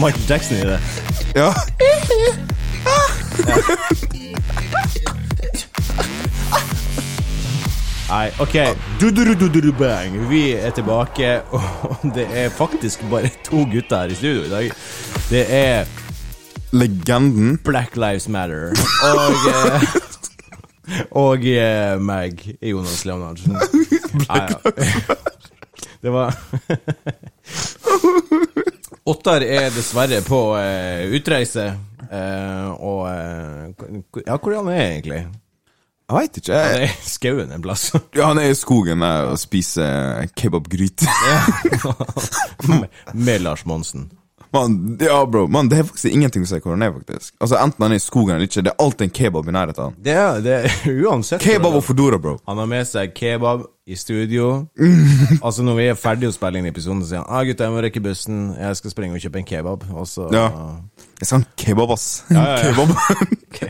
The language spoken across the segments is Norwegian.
Michael Jackson i det. Ja. Nei, OK. Du-du-du-du-du-bang. Vi er tilbake, og det er faktisk bare to gutter her i studio i dag. Det er Legenden. Black Lives Matter og eh, Og eh, meg, Jonas Leonardsen. Nei, ja. Det var Ottar er dessverre på eh, utreise, eh, og eh, Ja, hvor er han egentlig? Jeg veit ikke. Han er i skauen en plass. ja, han er i skogen og spiser kebabgryte. med, med Lars Monsen. Man, ja, bro. Man, det er faktisk ingenting å si hvor han er, faktisk. Altså, Enten han er i skogen eller ikke, det er alltid en kebab i nærheten. av han. Det er, det er uansett Kebab og fodora, bro. Han har med seg kebab i studio. altså Når vi er ferdige å spille inn episoden, så sier han ah, 'Gutta, jeg må rekke bussen. Jeg skal springe og kjøpe en kebab.' Og så Ja. Jeg sa han kebab, ass. ja, ja. Kebab. Ok,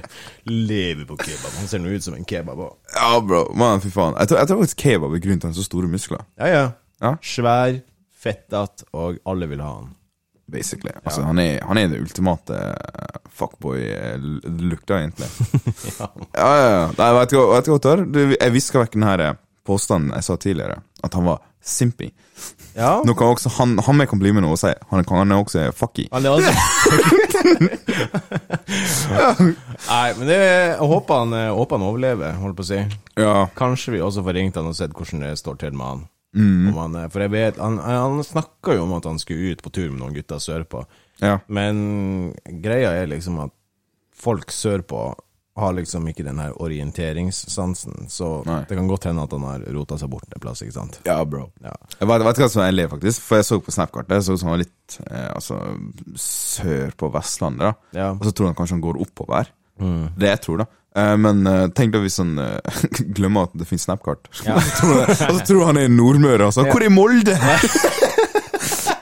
Lever på kebab. Han ser nå ut som en kebab òg. ja, bro. Man, fy faen. Jeg tror, jeg tror faktisk kebab er grunnen til han har så store muskler. Ja, ja. Ja. Svær, fettete, og alle vil ha han. Basically. Altså, han, er, han er det ultimate eh, fuckboy-look, egentlig. Ja. Ja, ja, ja. Nei, vet du hva, vet du hva, Ottar? Jeg viska vekk den her eh, påstanden jeg sa tidligere, at han var simpy. ja. Nå kan også han, han med kan bli med noe og si. Han kan han er også fucky. Han er også Nei, men det, jeg håper han, håper han overlever, holdt på å si. Ja. Kanskje vi også får ringt han og sett hvordan det står til med han. Mm. Han for jeg vet, han, han snakka jo om at han skulle ut på tur med noen gutter sørpå. ja. Men greia er liksom at folk sørpå har liksom ikke den her orienteringssansen. Så Nei. det kan godt hende at han har rota seg bort en plass, ikke sant. Ja, bro. Ja. Jeg vet, vet hva som er ler, faktisk? For jeg så på Snapkartet, så han var litt eh, altså, sør på Vestlandet. da Ja. Og så tror han kanskje han går oppover. Det jeg tror, da. Eh, men uh, tenk da hvis han uh, glemmer at det finnes Snapkart. og, så tror han, og så tror han er i Nordmøre. Altså. Hvor er Molde?!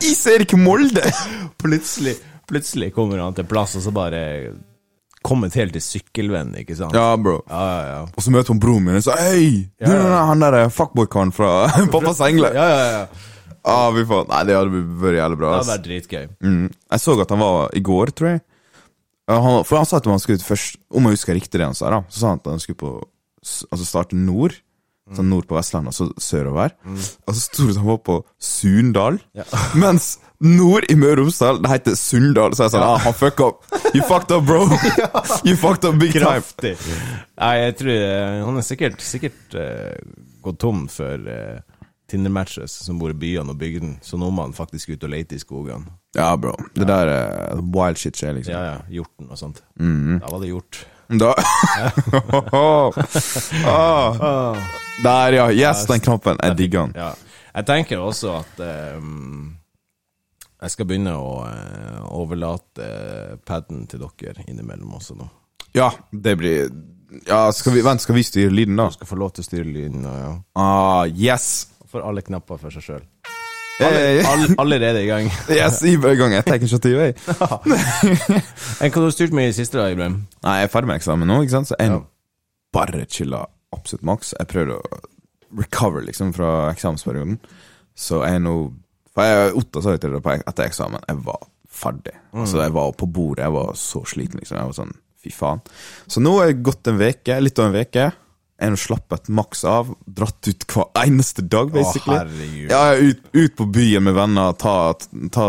Jeg ser ikke Molde! Plutselig, plutselig kommer han til plass, og så bare kommet helt til sykkelvenn, ikke sant? Ja, bro. ja, ja. ja. Og så møter hun broren min og sier Hei! Du Ja, ja. er han der fuckboy-karen fra Pappas Engler. ja, ja, ja. Ah, vi får. Nei, det hadde vært jævlig bra. Det hadde vært dritgøy. Mm. Jeg så at han var i går, tror jeg. Ja, Han, for han sa at han skulle ut først Om jeg husker riktig det han sa, da så sa han at han skulle på Altså starte nord. Sånn nord på Vestlandet, så sørover. Og så sto det at han var på Sundal. Ja. Mens nord i Møre og Romsdal, det heter Sunndal. Så jeg sa ah, han fuck up. You fucked up, bro. You fucked up big time. Kraftig. Nei, jeg tror eh, han er sikkert, sikkert uh, gått tom for uh, Tinder-matches som bor i byene og bygdene, så nå må han faktisk ut og lete i skogene. Ja, bro. Det der eh, wild shit skjer, liksom. Ja, ja, hjorten og sånt. Mhm. Da var det hjort. Da ah. Der, ja. Yes, den knappen. Jeg digger den. Ja. Jeg tenker også at um, jeg skal begynne å uh, overlate eh, paden til dere innimellom også nå. Ja, det blir Ja, skal vi, vent, skal vi styre lyden, da? Skal få lov til å styre lyden. Ja. Ah, yes! Får alle knapper for seg sjøl. Hey, All, allerede i gang. yes, i gang jeg tar initiativ, jeg. Enn hva du har styrt med i siste, da, Ibrahim? Nei, jeg er ferdig med eksamen nå, ikke sant, så jeg Ja. bare chilla absolutt maks. Jeg prøvde å recover, liksom, fra eksamensperioden. Så jeg er nå For jeg, Otta sa jo til på- etter eksamen, jeg var ferdig. Altså, jeg var på bordet, jeg var så sliten, liksom. Jeg var sånn, fy faen. Så nå har jeg gått en veke, litt over en veke. Jeg å nå slappet maks av. Dratt ut hver eneste dag, basically. Å, Ja, ut, ut på byen med venner, ta, ta,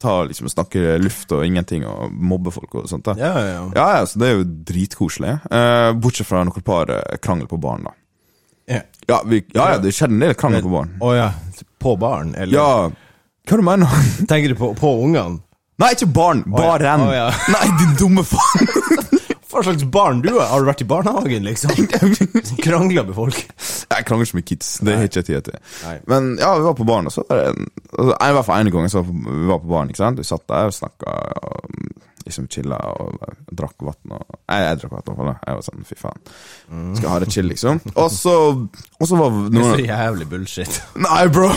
ta liksom snakke luft og ingenting, og mobbe folk og sånt. da Ja, ja, ja. ja, så det er jo dritkoselig. Eh, bortsett fra noen par eh, krangel på baren, da. Ja. Ja, vi, ja, ja, det skjedde en del krangel på baren. Å ja. På baren, eller? Ja, hva du mener du? Tenker du på, på ungene? Nei, ikke barn! Baren! Å, ja. Nei, din dumme faen! Hva slags barn du er? Har du vært i barnehagen, liksom? Krangla med folk? Jeg krangler ikke med kids, det har ikke jeg tid til. Nei. Men ja, vi var på baren, og så var det en, altså, I hvert fall en gang så vi var på baren, ikke sant? Vi satt der og snakka, og liksom chilla og drakk vann. Og, jeg, jeg drakk vann, i hvert fall. Jeg var sånn, fy faen. Skal ha det chill, liksom. Og så, Og så var Det er så jævlig bullshit. Nei, bro!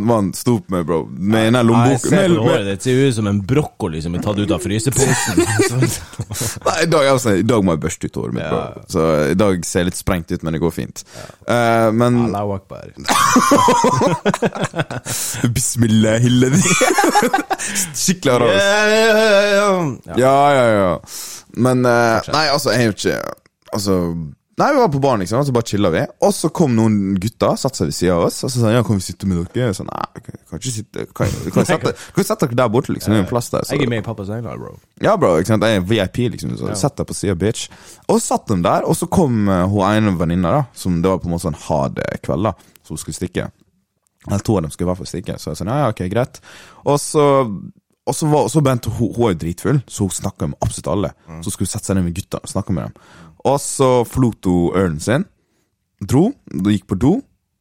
Man sto opp med, bro. Med den Nei, jeg lommeboka ser på håret ditt, ser ut som en brokkoli som er tatt ut av fryseposen. Nei, i dag, altså, I dag må jeg børste ut håret mitt, bro. Så i dag ser jeg litt sprengt ut, men det går fint. Uh, men Allahu akbar. Bismillah, hille di. Skikkelig arabisk. Ja. Ja, ja, ja. Men uh, Nei, altså, jeg har jo ikke Altså Nei, vi var på baren, liksom, og så bare chilla vi. Og så kom noen gutter, satte seg ved sida av oss, og så sa han, ja, kan vi sitte med dere? Jeg sa nei, kan ikke sitte Kan, kan, sette, kan sette dere der borte, liksom? Det er en plass der. Så. Jeg er med i pappas øyne, bro. Ja, bro, ikke sant? jeg er VIP, liksom. Så Sett deg på sida, bitch. Og så satt de der, og så kom eh, hun ene venninna, da, som det var på en måte sånn hard kveld, da, så hun skulle stikke. Eller to av dem skulle i hvert fall stikke, så jeg sa ja, ja, ok, greit. Og så og så, var, så begynte hun, hun er jo dritfull, så hun snakka med absolutt alle. Så skulle hun sette seg ned med guttene og snakke med dem. Og så flot hun ølen sin, dro, gikk på do.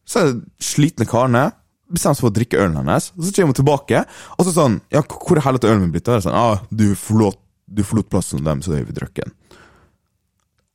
Så er det slitne karene bestemte seg for å drikke ølen hennes. Og så kommer hun tilbake, og så sånn Ja, hvor er helvete ølen min blitt? av? sånn, ah, du forlot, du forlot plassen dem, så er vi drakk den.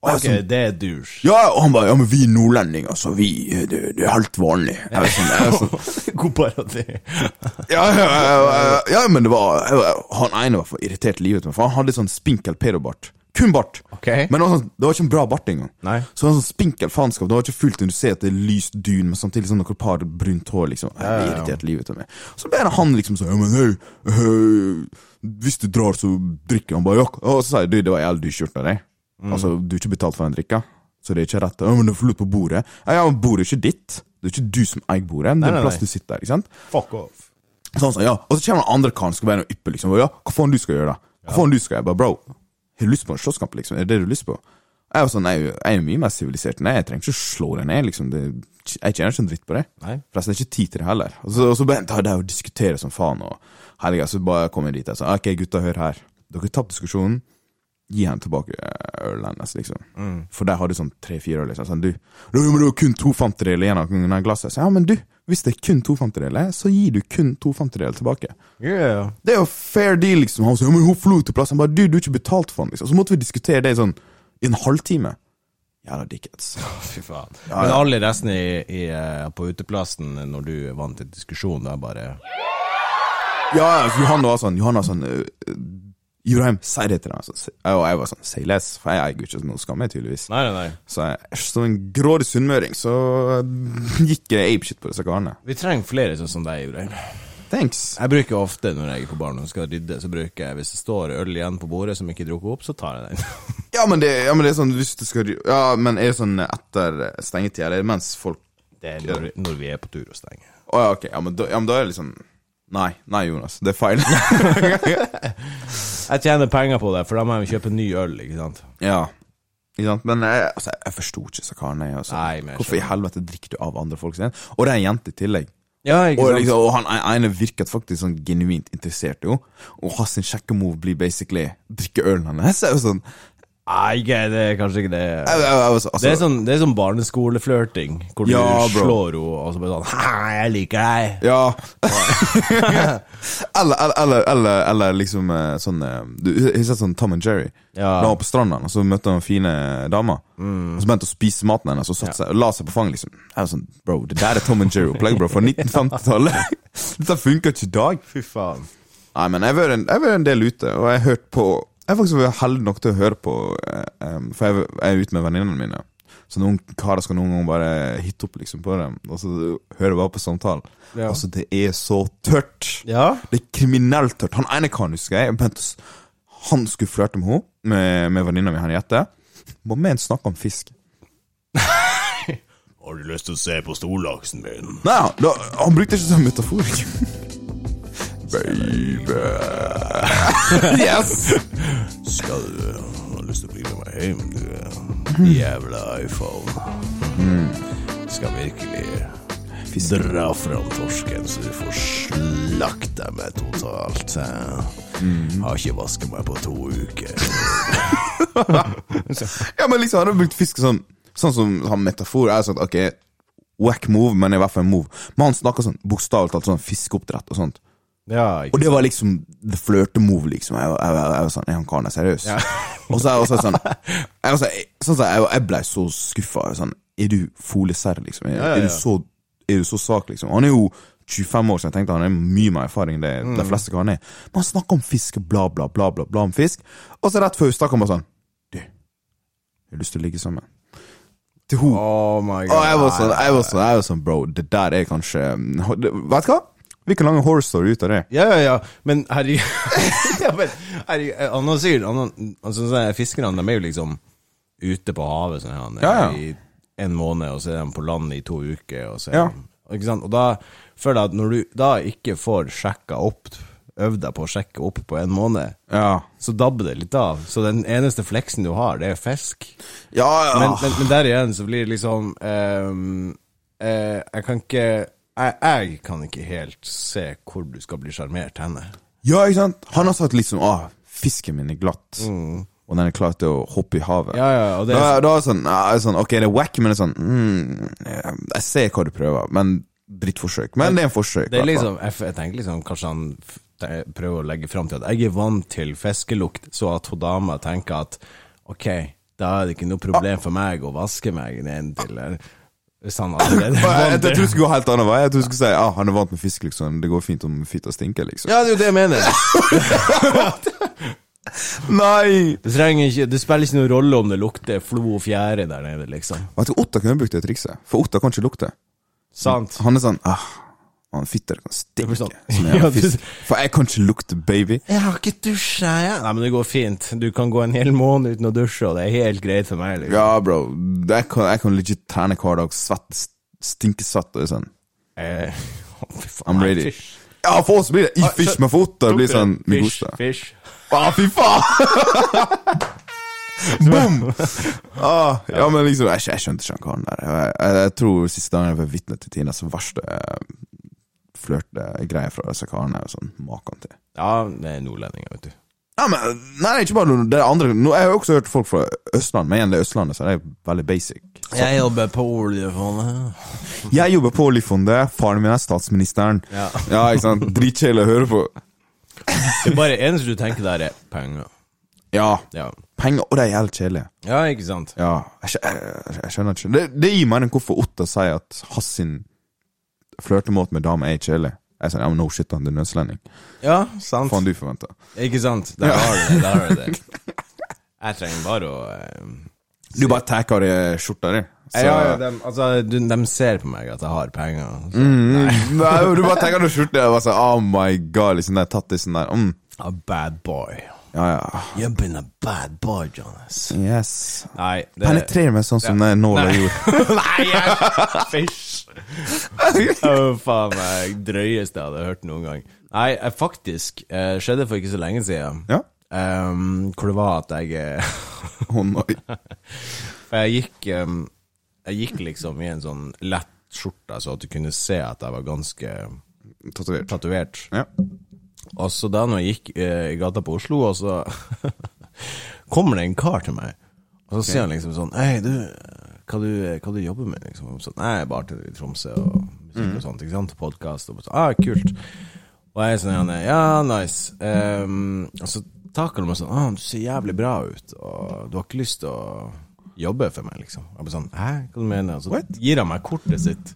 Ok, sånn, det er douche. ja, og han bare Ja, men vi er nordlendinger, så vi Det, det er helt vanlig. Jeg vet, sånn, jeg sånn God parodi. ja, ja, ja, ja, men det var jeg Han ene var for irritert livet for han hadde litt sånn spinkel pedobart. Kun bart. Okay. Men var, sånn, det var ikke en bra bart engang. Nei. Så det var sånn spinkel faenskap. Det var ikke fullt når du ser at det er lyst dun, men samtidig sånn noe par brunt hår, liksom. Jeg ble irritert livet av meg. Så det han liksom sånn Ja, men hei, hei, hvis du drar, så drikker han bare. Ja. Og så sa jeg du, det var jævlig dyrt av deg. Mm. Altså, du har ikke betalt for den drikka, så det er ikke rett. Ja, men du får lurt på bordet. Ja, ja, men bordet er ikke ditt. Det er ikke du som eier bordet. Det er en plass du sitter der, ikke sant? Fuck off. Sånn, så, ja. Og så kommer den andre karen skal være noe ypper, liksom. Og ja, hva faen du skal gjøre, da? Hva faen du skal gjøre? Bare, bro, har du lyst på en slåsskamp, liksom? Er det det du har lyst på? Jeg er, sånn, jeg, jeg er mye mer sivilisert enn jeg. Jeg trenger ikke å slå deg ned, liksom. Det, jeg tjener ikke en dritt på det. Nei. Forresten, det er ikke tid til det heller. Og så, og så begynte jeg der å diskutere som faen, og helga, så bare kommer jeg dit. Jeg sa, ok, gutta, hør her. Dere har tapt diskusjonen. Gi henne tilbake eh, ølen hennes, liksom. For der hadde du sånn tre-fire øl, liksom. Sånn, du, «Ja, men det var kun to femtedeler igjen av glasset. Sa, ja, men du, hvis det er kun to femtedeler, så gir du kun to femtedeler tilbake. Yeah. Det er jo fair deal, liksom. Han sier, men hun forlot plassen. Jeg bare, du, du har ikke betalt for den, liksom. Så måtte vi diskutere det i sånn i en halvtime. Jævla dickheads. Fy faen. Ja, Men alle resten i, i, eh, på uteplassen, når du vant til diskusjon, er bare Ja, ja, Johan var sånn, Johan var sånn Jurheim, si det til deg. Og jeg var sånn, say less, for jeg eier ikke noe skam, jeg, tydeligvis. Nei, nei, nei. Så jeg, som en grådig sunnmøring, så gikk jeg apeshit på disse karene. Vi trenger flere sånn som deg, Ibrahim. Thanks. Jeg bruker ofte når jeg er på baren og skal rydde, så bruker jeg hvis det står øl igjen på bordet som ikke er drukket opp, så tar jeg den. Ja, men det, ja, men det er sånn hvis du skal Ja, men er det sånn etter stengetid, eller mens folk Det er når, når vi er på tur og stenger. Å ja, ok. Ja, men da, ja, men da er det liksom Nei, nei, Jonas. Det er feil. Jeg tjener penger på det, for da må jeg kjøpe ny øl, ikke sant. ja. Ikke sant? Men jeg, altså, jeg forsto ikke så karen er. Altså. Nei, Hvorfor i helvete drikker du av andre folk sin? Og det er en jente i tillegg. Ja, ikke Og, liksom, og han ene virket faktisk sånn genuint interessert, jo. Og hans sjekkemove blir basically drikke ølen hennes. Jeg var sånn Nei, det er kanskje ikke det. jeg, jeg, jeg, var så- altså, Det er sånn, det er sånn barneskoleflørting, hvor du Ja, slår henne, og så bare sånn Hei, jeg liker deg. Ja. eller, eller, eller, eller, liksom eh, sånn eh, Du har sett sånn Tom and Jerry? Ja. Da han var på stranda, og så møtte han fine damer. Og så begynte han å spise maten hennes og seg, la seg på fanget. liksom sånn, Bro, det der er Tom and Jerry-opplegg, bro, fra 1950-tallet. Dette funker ikke i dag. Fy faen. Nei, men jeg har vært en, en del ute, og jeg har hørt på Jeg har faktisk vært heldig nok til å høre på eh, For jeg, jeg er ute med venninnene mine. Så noen karer skal noen ganger bare hitte opp liksom på dem, og så hører bare på samtalen. Ja. Altså, det er så tørt. Ja? Det er kriminelt tørt. Han ene karen, husker jeg, jeg begynte å s- han skulle flørte med henne, med, med venninna mi, Henriette. Bare med en snakke om fisk. Har du lyst til å se på storlaksen min? Nei, da, han brukte ikke sånn metafor. Baby Yes! Skal du ha lyst til å bli med meg hjem, du jævla iPhone? Skal virkelig dra fram torsken, så du får slakta meg totalt. Mm. Har ikke vasket meg på to uker. Ja, men liksom, han har brukt fisk sånn Sånn som han metafor er sånn, ok Wack move, men i hvert fall move. Men han snakker sånn bokstavelig talt sånn fiskeoppdrett og sånt. Ja, Og det var liksom the flørte-move, liksom. Jeg, var- jeg, jeg var sånn, er han karen seriøs? seriøs? Og så er jeg også sånn Jeg, sånn, jeg, sånn, så jeg, jeg ble så skuffa. Sånn, Er du foleserr, liksom? Er, Ja, ja, er du så Er du så svak, liksom? Han er jo 25 år, så jeg tenkte han er mye mer erfaring enn det Mm. de fleste kan er. Men han snakker om fisk, bla, bla, bla, bla, bla om fisk, og så rett før vi kommer sånn Du, jeg har lyst til å ligge sammen. Til hun. Oh my god. Og jeg var sånn, jeg var sånn, jeg var sånn bro, det der er kanskje Vet du hva? Vi kan lage en horror story ut av det. Ja, ja, ja, men herregud ja, men, herregud, Han har sikkert han, har- altså, sånn, Fiskerne de er jo liksom ute på havet sånn, han, Ja, ja. i en måned, og så er de på land i to uker. Og, så er Ja. de, ikke sant? og da føler jeg at når du da ikke får sjekka opp Øvd deg på å sjekke opp på en måned, Ja. så dabber det litt av. Så den eneste fleksen du har, det er fisk. Ja, ja. Men, men, men der igjen så blir det liksom ehm, eh, Jeg kan ikke jeg, jeg kan ikke helt se hvor du skal bli sjarmert henne. ja, ikke sant? Han har sagt liksom ah, fisken min er glatt, og den er klar til å hoppe i havet. Mm. Ja, ja, og det Da, er, da er det sånn, ja, er sånn, ok, det er wack, men det er sånn mm, Jeg ser hva du prøver, men drittforsøk. Men det er en forsøk. det er liksom jeg, tenker liksom Kanskje han prøver å legge fram til at jeg er vant til fiskelukt, så at hun dama tenker at ok, da er det ikke noe problem for meg å vaske meg ned til. Hvis han allerede er jeg, trodde du skulle gå helt annen vei. Jeg tror du skulle si ah, han er vant med fisk, liksom. Det går fint om fitta stinker, liksom. Ja, det er jo det jeg mener. Nei! Det, trenger ikke, det spiller ikke noen rolle om det lukter flo og fjære der nede, liksom. Jeg tror Otta kunne brukt det trikset, for Otta kan ikke lukte. Sant? Han er sånn ah, han fitter kan stinke. sånn- Som jeg har fisk. For jeg kan ikke lukte, baby. Jeg har ikke dusja, jeg. Nei, men det går fint. Du kan gå en hel måned uten å dusje, og det er helt greit for meg. Liksom. Ja, bro. Jeg kan, jeg kan legit trene hver dag. Svett, stinkesvett og sånn. Eh, I'm ready. Ja, for oss blir det i fish, med fot. Det blir sånn den? Fish, fish. Ah, fy faen! Boom! Ah, ja, men liksom, jeg, jeg skjønte ikke han karen der. Jeg, jeg, jeg tror siste dagen jeg var vitne til Tinas verste eh, flørtegreier fra disse karene. Sånn, maken til. Ja, det er nordlendinger, vet du. Ja, men, nei, ikke bare det er andre nå, Jeg har jo også hørt folk fra Østlandet, men igjen, det er Østlandet, så det er veldig basic. Jeg jobber på oljefondet. Jeg jobber på oljefondet, faren min er statsministeren. Ja. Ja, ikke sant? Dritkjedelig å høre på. Det er bare eneste du tenker der, er penger. Ja, Ja, penger, og det er helt kjedelig. ja ikke sant? Ja, jeg, jeg, jeg skjønner ikke. Det, det gir mening hvorfor Otta sier at hans sin flørtemåte med damer er kjedelig. Jeg sånn, ja, no shit, han er nødslending. Ja, sant. Faen du forventer. Ikke sant? Der har du det. Der har du det. Jeg trenger bare å eh, Du bare tar av deg skjorta di. så- ja, ja, de, altså, du, de ser på meg at jeg har penger. Så. Mm, nei, du bare tenker på skjorta og bare sånn, oh my god, liksom der tattisen der. Mm. A bad boy. Ja, ja. You've been a bad boy, Jonas. Yes. Nei, det Penetrer meg sånn som Ja. den nåla gjorde. Nei, jeg Fish. Å, faen meg. Drøyeste jeg hadde hørt noen gang. Nei, jeg faktisk eh, skjedde for ikke så lenge siden. Ja. Um, hvor det var at jeg eh, Å nei. For jeg gikk um, Jeg gikk liksom i en sånn lett skjorte, så at du kunne se at jeg var ganske Tatovert. tatovert. Ja. Og så da når jeg gikk eh, i gata på Oslo, og så kommer det en kar til meg, og så sier han liksom sånn Hei, du, hva du, hva du jobber med? liksom Så, Nei, jeg er bartender i Tromsø og musikk og sånt, ikke sant? Podkast og sånn. Ah, kult. Og jeg er sånn Ja, nice. Um, og så takker han meg sånn ah, Du ser jævlig bra ut, og du har ikke lyst til å jobbe for meg, liksom. Jeg blir sånn Hæ, hva du mener du? Og så gir han meg kortet sitt.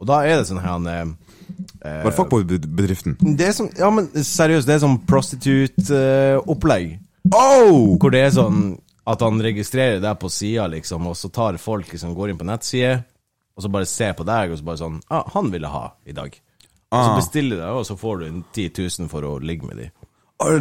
Og da er det sånn her han eh, Var det fuckboy-bedriften? det ja men seriøst, det er sånn prostitute-opplegg. Oh! hvor det er sånn at han registrerer deg på sida, liksom, og så tar folk liksom, går inn på nettside, og så bare ser på deg, og så bare sånn ah, 'Han ville ha i dag'. Og så Ah. bestiller du deg, og så får du en 10 000 for å ligge med dem.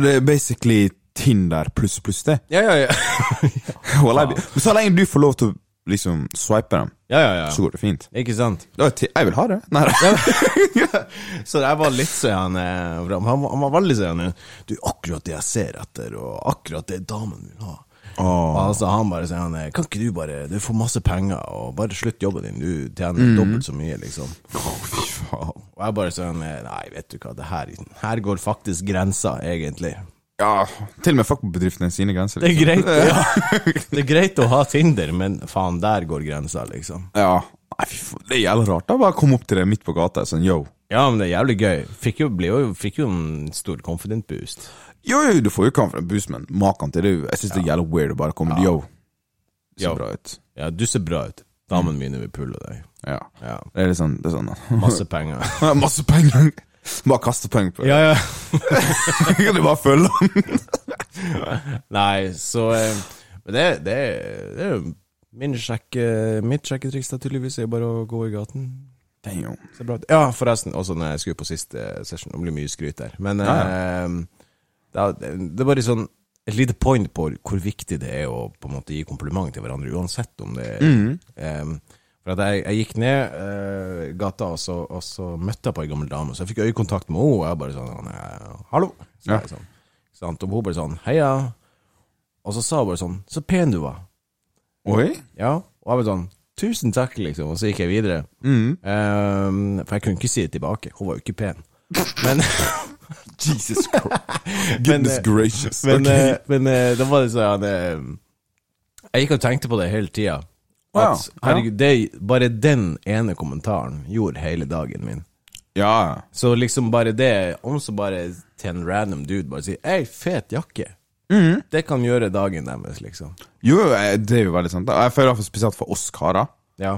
Det er basically Tinder pluss pluss det. Ja, ja, ja. ja. Så lenge du får lov til å liksom swipe dem, ja, ja, så går det fint. Ikke sant? Da er ti- Jeg vil ha det. Nei, Så jeg var litt sånn eh, Han, var- han var veldig sånn Du, akkurat det jeg ser etter, og akkurat det damen vil ha. Og altså, han bare sier han, eh, Kan ikke du bare Du får masse penger, og bare slutt jobben din. Du tjener dobbelt så mye, liksom. fy faen. Og jeg bare sånn eh, Nei, vet du hva, det her, her går faktisk grensa, egentlig. Ja, til og med fuckboy-bedriftene sine grenser. Det er liksom. greit, ja. Det er greit å ha Tinder, men faen, der går grensa, liksom. Ja. Det er jævlig rart. Da bare kom opp til deg midt på gata sånn yo. Ja, men det er jævlig gøy. Fikk jo, jo, fikk jo en stor confident boost. Jo, jo, du får jo confident boost, men maken til det Jeg syns det er jævlig weird å bare komme Yo. Ser Yo. bra ut. Ja, du ser bra ut. Damen min vil pulle deg. Ja. Ja. Det er litt sånn, det er sånn Masse penger. Masse penger! Bare kaste penger på det. ja, ja. Kan du bare følge den? Nei, så eh, Men det, det, det er jo min sjekke, mitt sjekketriks, da, tydeligvis, er bare å gå i gaten. Damn. Se bra ut. Ja, forresten, også når jeg skulle på siste session. Det blir mye skryt der. Men Ja, eh, det, er- det er bare sånn et lite point på hvor viktig det er å på en måte gi kompliment til hverandre, uansett om det er Mm. eh, For jeg, jeg gikk ned uh, gata, og så, og så møtte jeg på ei gammel dame, så jeg fikk øyekontakt med henne, og jeg bare sånn 'Hallo'. Så Ja. sånn, sant? Og hun bare sånn 'Heia'. Og så sa hun bare sånn 'Så pen du var'. Oi? Ja. Og jeg bare sånn 'Tusen takk', liksom. Og så gikk jeg videre. Mm. Um, for jeg kunne ikke si det tilbake. Hun var jo ikke pen. Men, Jesus Christ. Men, Goodness eh, gracious. men, okay. men da var det sånn Jeg gikk og tenkte på det hele tida. At herregud, det, bare den ene kommentaren gjorde hele dagen min. Ja. Så liksom bare det, om så bare til en random dude bare sier 'Ei, fet jakke', Mm. det kan gjøre dagen deres, liksom. Jo, det er jo veldig sant. Og Jeg føler fall spesielt for oss karer. Ja.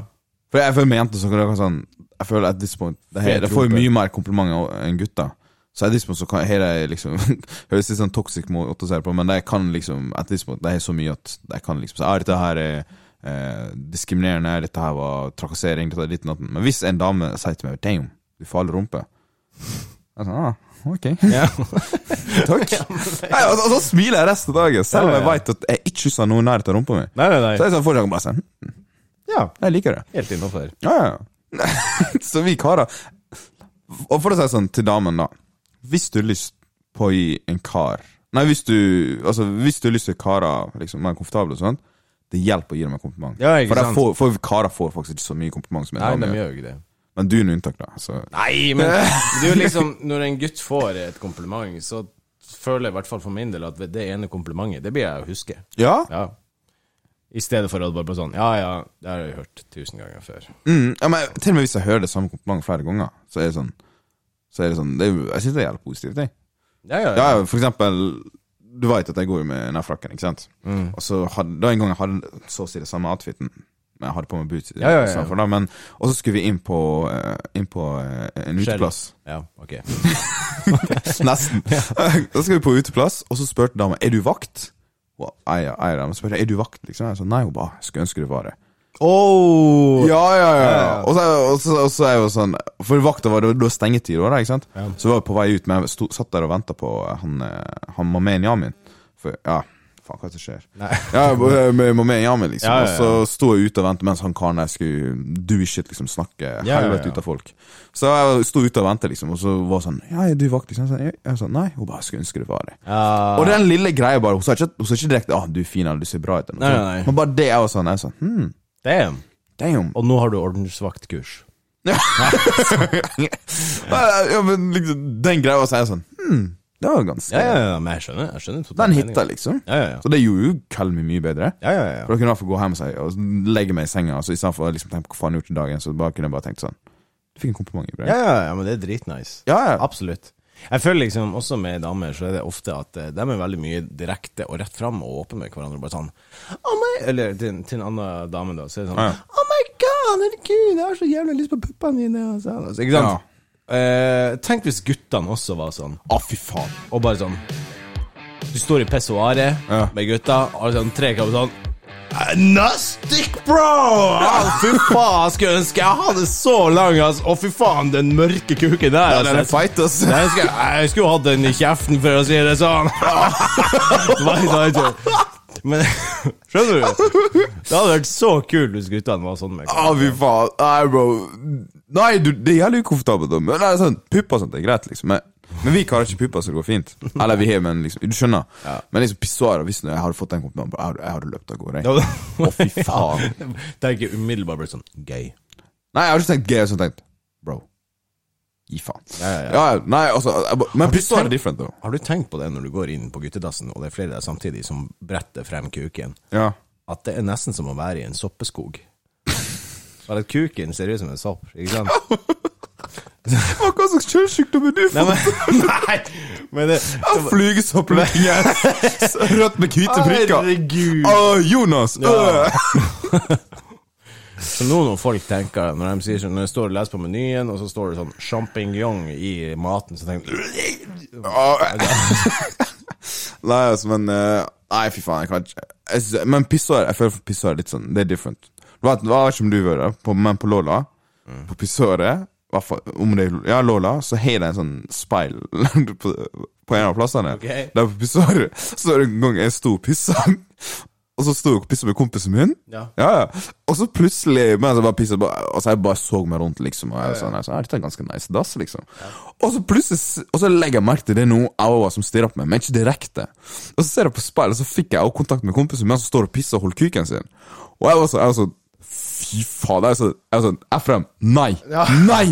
For jeg føler med jenter så kan det være sånn Jeg føler at this point Det, her, det får jo mye mer komplimenter enn gutter. Så at this point så kan her er liksom Høres litt sånn toxic måte å se på, men jeg kan liksom At this point Det er så mye at jeg kan liksom Så dette her er eh, diskriminerende, dette her var trakassering, dette ditt natten. Men hvis en dame sier til meg 'damn, du får alle rumpe', jeg sånn, ah, ok. ja. Takk. Nei, og, og så smiler jeg resten av dagen, selv om jeg vet at jeg ikke skal noe nærhet av rumpa mi. Nei, nei, nei. Så jeg sånn fortsatt bare sånn Ja, Jeg liker det. helt innafor. Ja, ja. så vi karer Og for å si sånn til damen, da. Hvis du har lyst på å gi en kar Nei, hvis du Altså, hvis du har lyst til karer liksom, mer komfortable og sånn, det hjelper å gi dem en kompliment. Ja, for, sant? får, for karer får faktisk ikke så mye kompliment som en Nei, dame gjør. det. Men du er noe unntak, da. Så. Nei, men er liksom Når en gutt får et kompliment, så føler jeg i hvert fall for min del at det ene komplimentet, det blir jeg å huske. Ja. Ja. I stedet for at bare på sånn Ja, ja, det har jeg hørt tusen ganger før. Mm, ja men til og med hvis jeg hører det samme komplimentet flere ganger, så er det sånn Så er det sånn det er, Jeg syns det er jævlig positivt, jeg. Ja, ja, Ja, ja. for eksempel Du vet at jeg går jo med denne frakken, ikke sant? Mm. Og så hadde, da en gang jeg hadde så å si det samme outfiten Men jeg hadde på meg boots Ja, ja, ja. da, men, Og så skulle vi inn på, uh, inn på uh, en uteplass ja ok. Nesten Da skal vi på uteplass Og så spurte dama, er du vakt? Og eier, jeg, jeg spurte, er du vakt? Liksom, jeg sa, nei, hun bare, skulle ønske du var det Oh! Ja, ja, ja. Og, så, og, så, og så er jo sånn For vakta var det, det var stengetid, da, ikke sant? Ja. Så var jeg på vei ut, men jeg sto, satt der og venta på han, eh, han Mamen Yamin. For, ja, faen, hva er det som skjer? Nei. Ja, med Mamen Yamin, liksom. Ja, ja. Og så sto jeg ute og ventet mens han karen der skulle do shit, liksom, snakke helvete ut av folk. Så jeg sto ute og ventet, liksom, og så var sånn Ja, er du vakt? Liksom. Jeg sa, jeg, jeg sa nei, hun bare skulle ønske det var det. Ja. Og den lille greia bare Hun sa ikke, hun sa ikke direkte 'Å, du er fin', eller 'du ser bra ut', eller noe sånt. Men bare det jeg var sånn, jeg var sånn hmm, Damn. damn. Og nå har du ordensvaktkurs. ja, men liksom, den greia var så jeg sånn hmm, Det var ganske Ja, ja, ja, men jeg skjønner. Jeg skjønner Den hitta, liksom. Ja, ja, ja. Så det gjorde jo Kalmi mye bedre. Ja, ja, ja. For da kunne jeg i fall gå hjem og, si, og legge meg i senga, altså, istedenfor å liksom tenke på hva faen jeg gjorde i dagen. Så bare kunne jeg bare tenkt sånn Du fikk en kompliment. brev Ja, ja, ja, men det er dritnice. ja, ja. Absolutt. Jeg føler liksom også med damer så er det ofte at eh, de er veldig mye direkte og rett fram og åpne med hverandre. Bare sånn oh my, Eller til, til en annen dame, da. Så er det sånn Ja, ja. Oh my god, herregud, jeg har så jævlig lyst på puppene dine. Og sånn, altså, ikke sant? Eh, tenk hvis guttene også var sånn. Å, fy faen. Og bare sånn Du står i pessoaret Ja. med gutta, og sånn tre kapper sånn Nastic, bro! Ah, fy faen, jeg skulle ønske jeg hadde så lang ass. Å, fy faen, den mørke kuken der. Altså. den er fight, ass. Jeg skulle, jeg skulle hatt den i kjeften, for å si det sånn. Men skjønner du? Det hadde vært så kult hvis guttene var sånn Å, fy faen. Nei, bro. Nei, du, det er jævlig ukomfortabelt. Men er sånn, Pupper og sånt er greit, liksom. Men, men vi karer ikke pupper, så det går fint. Eller vi har, men liksom Du skjønner. Ja. Men liksom pissoarer, hvis jeg hadde fått den komplimenten, jeg hadde, jeg hadde løpt av gårde. jeg. Å, fy faen. Det er ikke umiddelbart bare sånn gay. Nei, jeg har ikke tenkt gay, jeg sånn tenkt Bro, gi faen. Ja, ja, ja. Nei, altså jeg, Men pissoar er different, though. Har du tenkt på det når du går inn på guttedassen, og det er flere der samtidig som bretter frem kuken, Ja. at det er nesten som å være i en soppeskog? Bare at kuken ser ut som en sopp, ikke sant? Hva slags kjønnssykdom er du Nei, for? men, nei, men det Flygesopplukkingen! Rødt med hvite prikker. Herregud! Å, Jonas! Ja. Så nå når folk tenker, når de sier sånn, når jeg står og leser på menyen, og så står det sånn champignon i maten, så tenker de Nei, altså, men eh, Nei, fy faen, jeg kan ikke Men pissoar, jeg føler for pissoar er litt sånn Det er different. Det var, jeg vet ikke som du gjorde, men på Lola På i hvert fall om det er ja, Lola, så har de en sånn speil på, på en av plassene. Okay. Der på pissoaret så var det en gang jeg sto og pissa, og så sto jeg og pissa med kompisen min. Ja. Ja. Og så plutselig, mens jeg bare pisset, og så jeg bare så meg rundt, liksom. Og jeg sånn, jeg så, «Ja, dette er ganske nice dass, liksom. Og så plutselig, og så legger jeg merke til det er noen øyne som stirrer på meg, men ikke direkte. Og så ser jeg på speilet, og så fikk jeg også kontakt med kompisen min som står og pisser og holder kuken sin. Og jeg var så, jeg var sånn, fy faen, jeg er sånn, jeg er sånn, Efrem, nei, nei!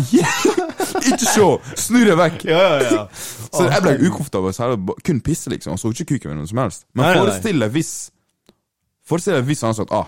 ikke se, snur deg vekk. Ja, ja, ja. Så jeg ble ukomfortabel, så jeg kun pisse, liksom, og så ikke kuken min noe som helst. Men forestill deg hvis, forestill deg hvis han sa at, ah,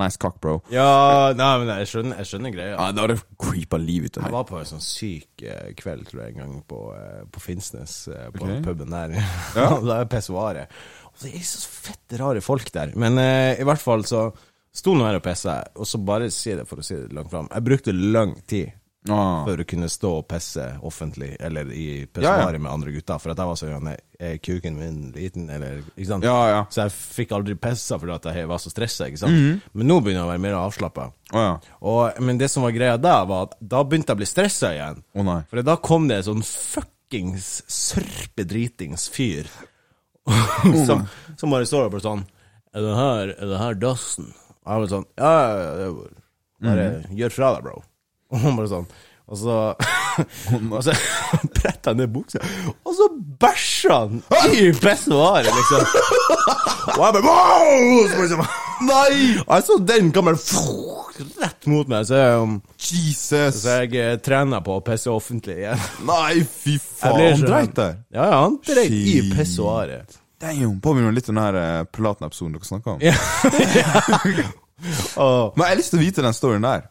nice cock, bro. Ja, nei, men jeg skjønner, jeg skjønner greia. Ja, da hadde creepa livet ut av Jeg var på en sånn syk eh, kveld, tror jeg, en gang på, eh, på Finnsnes, eh, på okay. puben der. Ja. da er pissoaret. Og det er så fette rare folk der. Men eh, i hvert fall så sto nå her og pissa, og så bare si det for å si det langt fram. Jeg brukte lang tid Ah. for å kunne stå og pisse offentlig, eller i Ja, pissoaret ja. med andre gutter, for at jeg var så sånn Er kuken min liten, eller Ikke sant? Ja, ja. Så jeg fikk aldri pissa fordi at jeg var så stressa, ikke sant. Mhm. Men nå begynner jeg å være mer avslappa. Oh, ja. Men det som var greia da, var at da begynte jeg å bli stressa igjen. Oh. For da kom det en sånn fuckings sørpedritings fyr som, som bare står der bare sånn Er det her, er det her dassen? Og jeg var sånn Ja, ja, ja, det bare, bare gjør fra deg, bro. Og han bare sånn og så, og så bretta han ned buksa, og så bæsja han i pissoaret, liksom. Og jeg bare wow! Så sånn, Nei! Og jeg så den gammel rett mot meg, så jeg, um, Jesus! så jeg eh, trener på å pisse offentlig igjen. Nei, fy Jeg faen! blir Han så- dreit der. Ja, ja, han dreit i Shit. pissoaret. Damn, Påminner litt om den her eh, Pilaten-episoden dere snakka om. Men jeg har lyst til å vite den storyen der.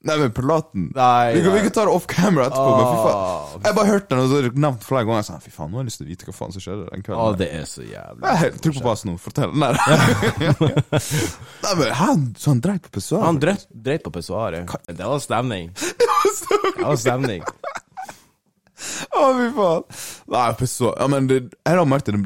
Nei, men Pilaten Nei, vi, kan, vi kan ta det off camera etterpå, men fy faen. Jeg bare hørte den, og så nevnt flere ganger. Jeg sa, fy faen, nå har jeg lyst til å vite hva faen som skjedde den Å, Oh, det er så jævlig. Er Trykk på basen nå, fortell. Nei, Nei men han, Så han dreit på pissoaret? Han dreit, dreit på pissoaret. Det var stemning. Det var stemning. Å, fy faen. Nei, så, Ja, men det, jeg har merket det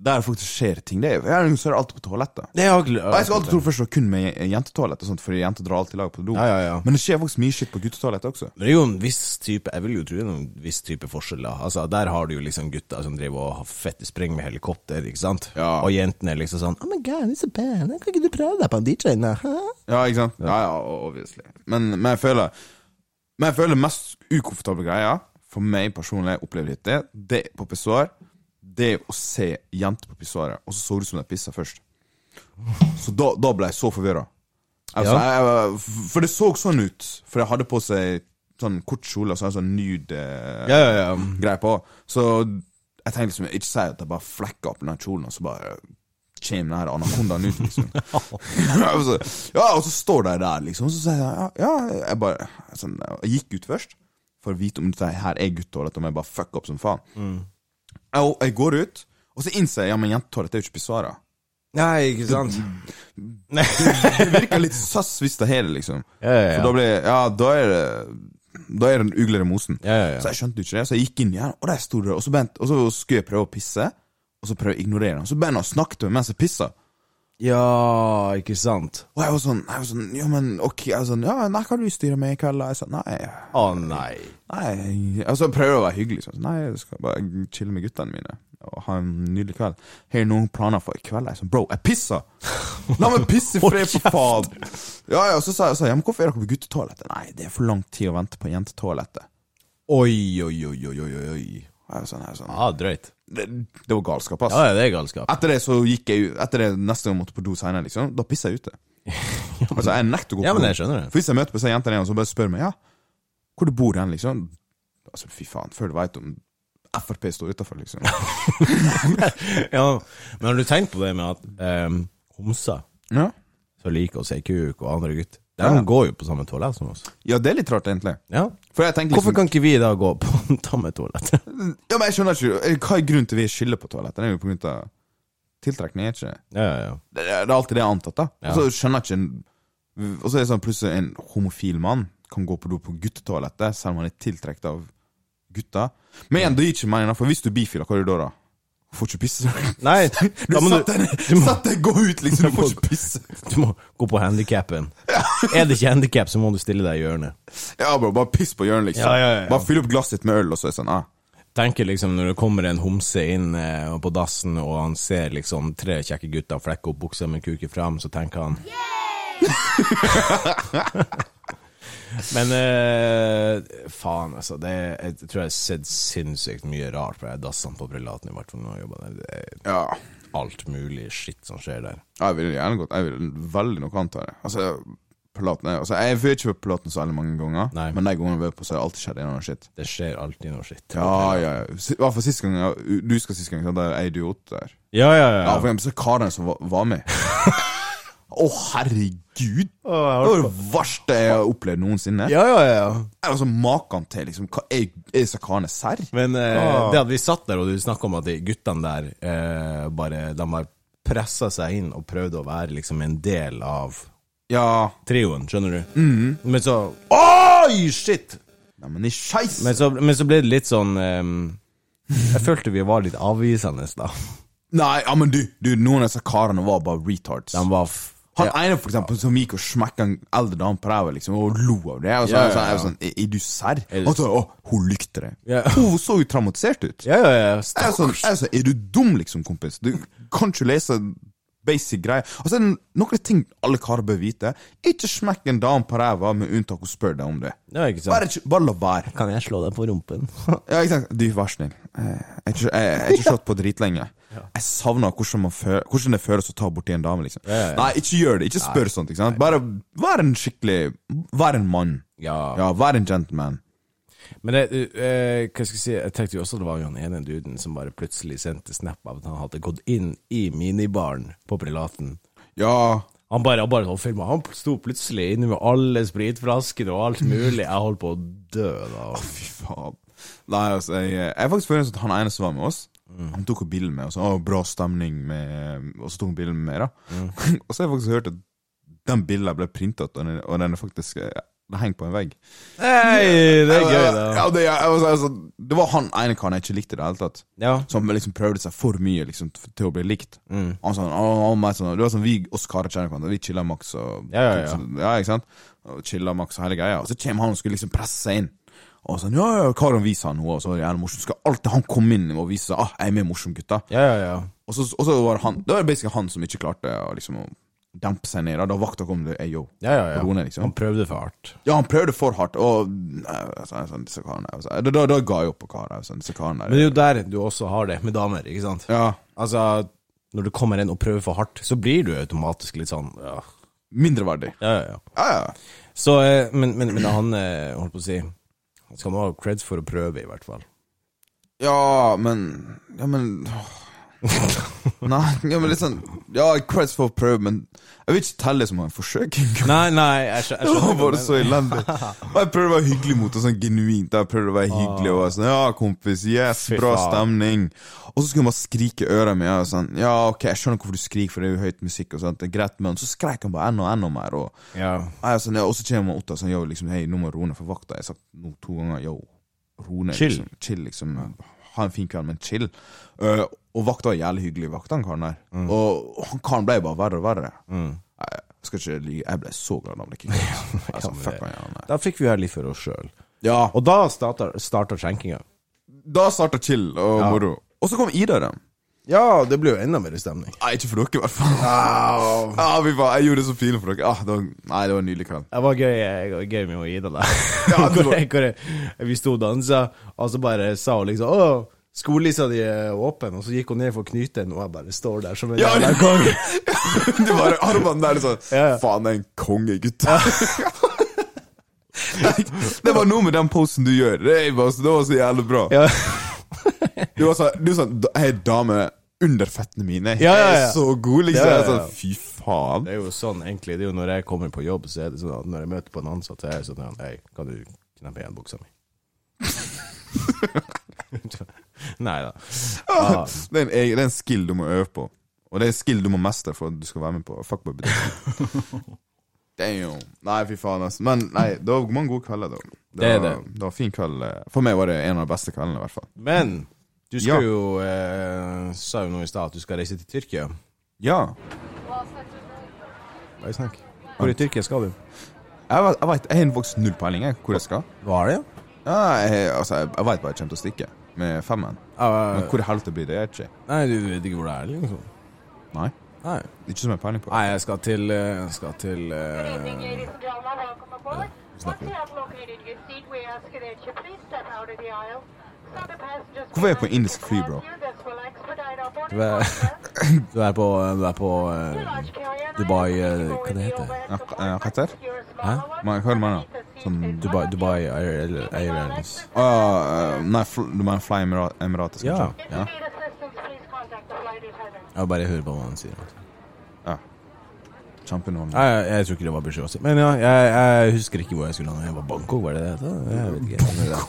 der faktisk skjer ting. Det er, jeg ser alltid på toalettet. Det er egentlig jeg skal alltid tro først det var kun med jentetoalett, og sånt, fordi jenter drar alltid lag på do. Ja, ja, ja. Men det skjer faktisk mye shit på guttetoalettet også. Men det er jo en viss type Jeg vil jo tro det er en viss type forskjeller. Altså, Der har du jo liksom gutter som driver og har fette med helikopter, ikke sant? Og jentene er liksom sånn Oh my god, it's a band. Kan ikke du prøve deg på en DJ nå? Ja, ikke sant? Ja, ja, obviously. Men, men jeg føler Men jeg føler mest ukomfortable greia, for meg personlig, jeg opplever litt det, det på pissoar, det er å se jenter på pissoaret, og så så det ut som de pissa først. Så da, da ble jeg så forvirra. Altså, Ja. for det så sånn ut, for jeg hadde på seg sånn kort kjole og så en sånn nude eh, Ja, ja, greie på. Så jeg tenkte liksom, ikke si at jeg bare flekka opp den kjolen, og så bare kommer den her anakondaen ut, liksom. Ja, og så står de der, liksom, og så sier jeg ja, ja jeg bare sånn, Jeg gikk ut først, for å vite om dette her er guttetoalett, om jeg bare fucker opp som faen. Jeg, jeg går ut, og så innser jeg ja, men jentetoalett er jo ikke pissoarer. Nei, ikke sant? Det, Det virker litt sass hvis det her, liksom. Ja, ja, For da blir Ja, da er det Da er det en uglere mosen. Ja, ja, ja. Så jeg skjønte ikke det, så jeg gikk inn igjen, og der sto det, og så, bent, og så skulle jeg prøve å pisse, og så prøve å ignorere han. Så begynte han å snakke til meg mens jeg pissa. Ja, ikke sant? Og jeg var sånn, jeg var sånn Ja, men ok. Jeg var sånn, ja, nei, kan du styre meg i kveld? Jeg sa nei. Å nei. Nei Og jeg prøver å være hyggelig. Sånn. Nei, jeg skal bare chille med guttene mine og ha en nydelig kveld. Har du noen planer for i kveld? Jeg sånn, bro, jeg pisser! La meg pisse i fred, for faen! Ja, ja, og så sa jeg, så, ja, men hvorfor er dere på guttetoalettet? Nei, det er for lang tid å vente på jentetoalettet. Oi, oi, oi, oi, oi, oi. Og jeg var sånn, jeg var sånn Ja, drøyt. Det, det var galskap, ass. Ja, ja, det er galskap. Etter det så gikk jeg ut Etter det neste gang jeg måtte på do senere, liksom, da pisser jeg ute. Altså, jeg nekter å gå på Ja, men jeg skjønner det. For hvis jeg møter på disse jentene igjen, så bare spør meg ja, hvor du bor hen, liksom. Altså, fy faen, før du veit om Frp står utafor, liksom. Ja, men har du tenkt på det med at um, homser Ja. som liker å se kuk og andre gutt, de Ja. går jo på samme toalett som oss. ja, det er litt rart, egentlig. Ja. Tenker Hvorfor liksom kan ikke vi da gå på samme toalett? Ja, men jeg skjønner ikke eh, Hva er grunnen til vi skylder på toalettet? Det er jo på grunn av tiltrekning, er ikke? Ja, ja, ja. Det det er alltid det jeg har antatt, da. Ja. Og så skjønner jeg ikke Og så er det sånn plutselig en homofil mann kan gå på do på guttetoalettet, selv om han er tiltrukket av gutter. Men igjen, det gir ikke mening, for hvis du er bifil, hva gjør du da? da? Får ikke pisse. Nei, Du må satt du, deg, satt deg, gå ut, liksom. Du får ikke pisse. du må gå på handikappen. Er det ikke handikap, så må du stille deg i hjørnet. Ja, bro, bare piss på hjørnet, liksom. Ja, ja, ja. Bare fyll opp glasset ditt med øl, og så er det sånn, ah. Tenker liksom Når det kommer en homse inn eh, på dassen, og han ser liksom tre kjekke gutter flekke opp buksa med kuken fram, så tenker han Men uh, faen, altså. Det, jeg tror jeg har sett sinnssykt mye rart på dassene på Prelaten, i hvert fall når jeg jobber der. Er Ja. alt mulig skitt som skjer der. Jeg vil gjerne godt Jeg vil veldig nok anta det. Altså, Pilaten er, altså, Jeg har ikke vært på Pilaten så veldig mange ganger, Nei. men de gangene jeg har vært på, så har det alltid skjedd noe skitt. Det skjer alltid noe skitt. Ja, ja, ja. I hvert fall sist gang Du husker sist gang, der er idiot der. ja, ja. Ja, ja. for eksempel så karene som var, var med. Å, herregud! Jeg har Det var det verste jeg har opplevd noensinne. Ja, ja, ja. Altså, Maken til, liksom. Hva er, er disse karene serr? Men eh, Ah. det at vi satt der, og du snakka om at de guttene der eh, bare De har pressa seg inn og prøvd å være liksom en del av Ja trioen, skjønner du? Mhm. Men så Oi, shit! Nei, men i skeis! Men så, men så ble det litt sånn eh, Jeg følte vi var litt avvisende, da. Nei, ja, men du, du, noen av disse karene var bare retards. De var f Han ja. ene for eksempel som gikk og smekka en eldre dame på ræva liksom, og lo av det. Og så, Ja, ja, sånn, ja. jeg sånn, er, er du serr? Er Og så, å, hun likte det. Ja. Hun så jo traumatisert ut. Ja, ja, ja. Jeg er, sånn, jeg er, sånn, er du dum, liksom, kompis? Du kan ikke lese basic greier. Og så er det noen ting alle karer bør vite. Ikke smekk en dame på ræva med unntak hun spør deg om det. ja ikke sant? Bare, ikke- bare la være. Kan jeg slå deg på rumpen? Ja, ikke sant? Du, vær snill. Eh, Jeg har ikke slått på dritlenge. Jeg savner hvordan, hvordan det føles å ta borti en dame, liksom. Nei, ikke gjør det. Ikke spør sånt. ikke? Bare vær en skikkelig Vær en mann. Ja. Ja, vær en gentleman. Men det, uh, hva skal jeg si, jeg tenkte jo også det var han ene duden som bare plutselig sendte snap av at han hadde gått inn i minibaren på Prelaten. Ja, Han bare, han bare filma. Han sto plutselig inne med alle spritflaskene og alt mulig. Jeg holdt på å dø da. fy faen. Nei, altså, jeg, jeg er faktisk følelsen at han ene som var med oss, han tok bilen med oss. Å, bra stemning med Og så tok han bilen med da. og så har jeg faktisk hørt at den bilden ble printet, og den, og den er faktisk ja, Den henger på en vegg. Hei, det er gøy, da. Ja, det, altså, altså, det var han ene karen jeg ikke likte i det hele tatt. Ja. Som liksom prøvde seg for mye liksom, til å bli likt. Mm. Han sånn, han, meg sånn, det var sånn Vi oss karer kjenner hverandre, vi chiller maks og Ja, ja, ja. Så, ja, ikke sant? Og chiller maks og hele greia. Og så kommer han og skulle liksom presse seg inn. Og sånn, ja, ja, Karen viser han noe, og så var det jævlig morsomt. Skal alltid han komme inn og vise seg ah, jeg er mer morsom, gutta. Ja, ja, ja. Og så, og så var det han Det var basically han som ikke klarte å liksom dempe seg ned. Da, vakta kom det, hey, yo. ja, ja, ja. Rone, liksom. Han prøvde for hardt. Ja, han prøvde for hardt, og altså, sånn, disse karene altså, da, da, da ga jeg opp på karer. Sånn, disse karene Men det er jo der du også har det med damer, ikke sant? Ja. Altså, når du kommer inn og prøver for hardt, så blir du automatisk litt sånn Ja, Mindreverdig. ja, ja. ja. Ja, ja. Så, eh, men, men, men han eh, holdt på å si Han skal ha creds for å prøve, i hvert fall. Ja, men Ja, men. Nei, ja, men litt sånn Ja, creds for å prøve, men jeg vil ikke telle det som en forsøking. Nei, nei, jeg skjønner, jeg Det var bare så elendig. Og jeg prøvde å være hyggelig mot henne, sånn genuint. Jeg prøvde å være hyggelig og sånn Ja, kompis, yes, bra stemning. Og så skulle man skrike i øret mitt. og Sånn, ja, ok, jeg skjønner hvorfor du skriker, for det er jo høyt musikk og sånt. Det er greit, men så skrek han bare enda og enda mer. Og Ja. jeg sånn, ja, og så kommer Otta sånn, yo, liksom, hei, nå må ned for vakta. Jeg har sagt nå to ganger, yo, ro ned. Chill. Liksom, chill, liksom. Ha en fin kveld, men chill. Uh, og vakta var jævlig hyggelig, vakta han karen der. Og han karen ble bare verre og verre. Mm. Jeg, skal ikke lyve, jeg ble så glad han ble kicka. altså. Da fikk vi her litt for oss sjøl. Ja, Og da starta, skjenkinga. da starta chill og Ja. moro. Og så kom Ida, da. Ja, det blir jo enda mer stemning. Nei, ikke for dere, i hvert fall. Ja, vi var, jeg gjorde det så fint for dere. Ah, det var, nei, det var en nydelig kveld. Det var gøy, gøy med Ida der. Ja, det var- Hvor jeg- hvor jeg- vi sto og dansa, og så bare sa hun liksom Å, skolelisa di er åpen, og så gikk hun ned for å knyte den, og jeg bare står der som en Ja, jævla ja. konge. Det var armene der sånn Ja. Faen, det er en kongegutt. Ja. Det var noe med den posen du gjør. Det var, det var så jævlig bra. Ja. Du var sånn, du var sånn Hei, dame under føttene mine. Ja, ja, ja. Jeg er så god, liksom. Ja, ja, ja. sånn, Fy faen. Det er jo sånn, egentlig. Det er jo når jeg kommer på jobb, så er det sånn at når jeg møter på en ansatt, så er jeg sånn Hei, kan du kneppe igjen buksa mi? Nei da. Ah, Det er, en, det er en skill du må øve på. Og det er en skill du må mestre for at du skal være med på fuckboy-bedrift. Damn. Nei, fy faen, altså. Men nei, det var mange gode kvelder, da. Det, Det er var, det. det var fin kveld. For meg var det en av de beste kveldene, i hvert fall. Men du skal Ja. jo eh, Sa jo nå i stad at du skal reise til Tyrkia. Ja. Bare snakk. Hvor i Tyrkia skal du? Jeg, vet- jeg, vet, jeg har faktisk null peiling hvor jeg skal. Hva er det? Ja, jeg, altså, jeg, jeg vet bare jeg kommer til å stikke med femmen. Men hvor i helvete blir det? Jeg ikke. nei, du vet ikke hvor det er, liksom? Nei. Nei. Ikke som jeg har peiling på. Nei, jeg skal til eh, Jeg skal til uh, snakker vi. Hvorfor er jeg på indisk fly, bro? Du er- Du er på, du er på eh, Dubai, eh, hva det heter? det? Ja, det? Hæ? smaller hva er du mener? seat Sånn Dubai. Dubai Air, Airlines. Å eh, nei, du mener Fly Emira- Emirates, Ja. kanskje? Attendant. Jeg bare hører på hva han sier. ja. Kjempeunderholdende. Jeg, jeg tror ikke det var si. Men ja, jeg, jeg husker ikke hvor jeg skulle lande. Jeg var Bangkok, var det det? het? Jeg vet ikke.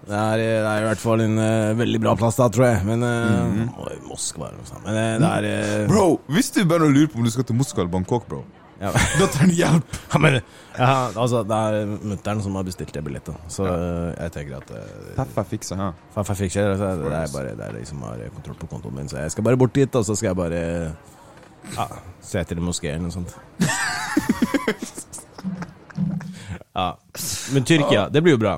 Det er, det er i hvert fall en uh, veldig bra plass da, tror jeg. Men uh, Moskva eller noe sånt. Men uh, det er Bro, hvis du bare lurer på om du skal til Moskva eller Bangkok, bro, ja. da trenger du hjelp. Ja, men ja, altså, det er mutter'n som har bestilt det billettet. Så jeg tenker at Faffa fikser her. Faffa fikser, det. altså, Det er bare det er de som har kontroll på kontoen min. Så jeg skal bare bort dit, og så skal jeg bare ja, se etter en moské eller noe sånt. Ja. Men Tyrkia, det blir jo bra.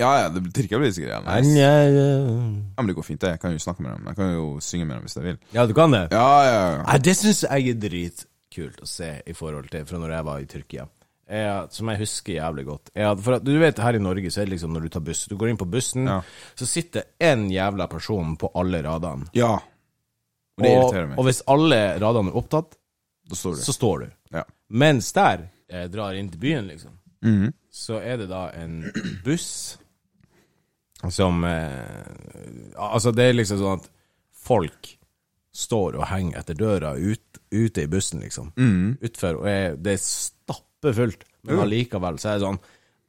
Ja, ja, det Tyrkia blir sikkert jævlig nice. Ja, Ja, men det går fint, det. Jeg kan jo snakke med dem. Jeg kan jo synge med dem hvis jeg vil. Ja, du kan det? Ja, ja, ja. Nei, det syns jeg er dritkult å se i forhold til fra når jeg var i Tyrkia. Jeg, som jeg husker jævlig godt. Jeg, for at, du vet, Her i Norge så er det liksom når du tar buss Du går inn på bussen, Ja. så sitter én jævla person på alle radene. Ja. Og det irriterer meg. og hvis alle radene er opptatt, Da står du. så står du. Ja. Mens der jeg drar inn til byen, liksom, Mhm. Så er det da en buss som eh, Altså, det er liksom sånn at folk står og henger etter døra ut, ute i bussen, liksom. Mm. Utfor, og er, det er stappfullt, men allikevel så er det sånn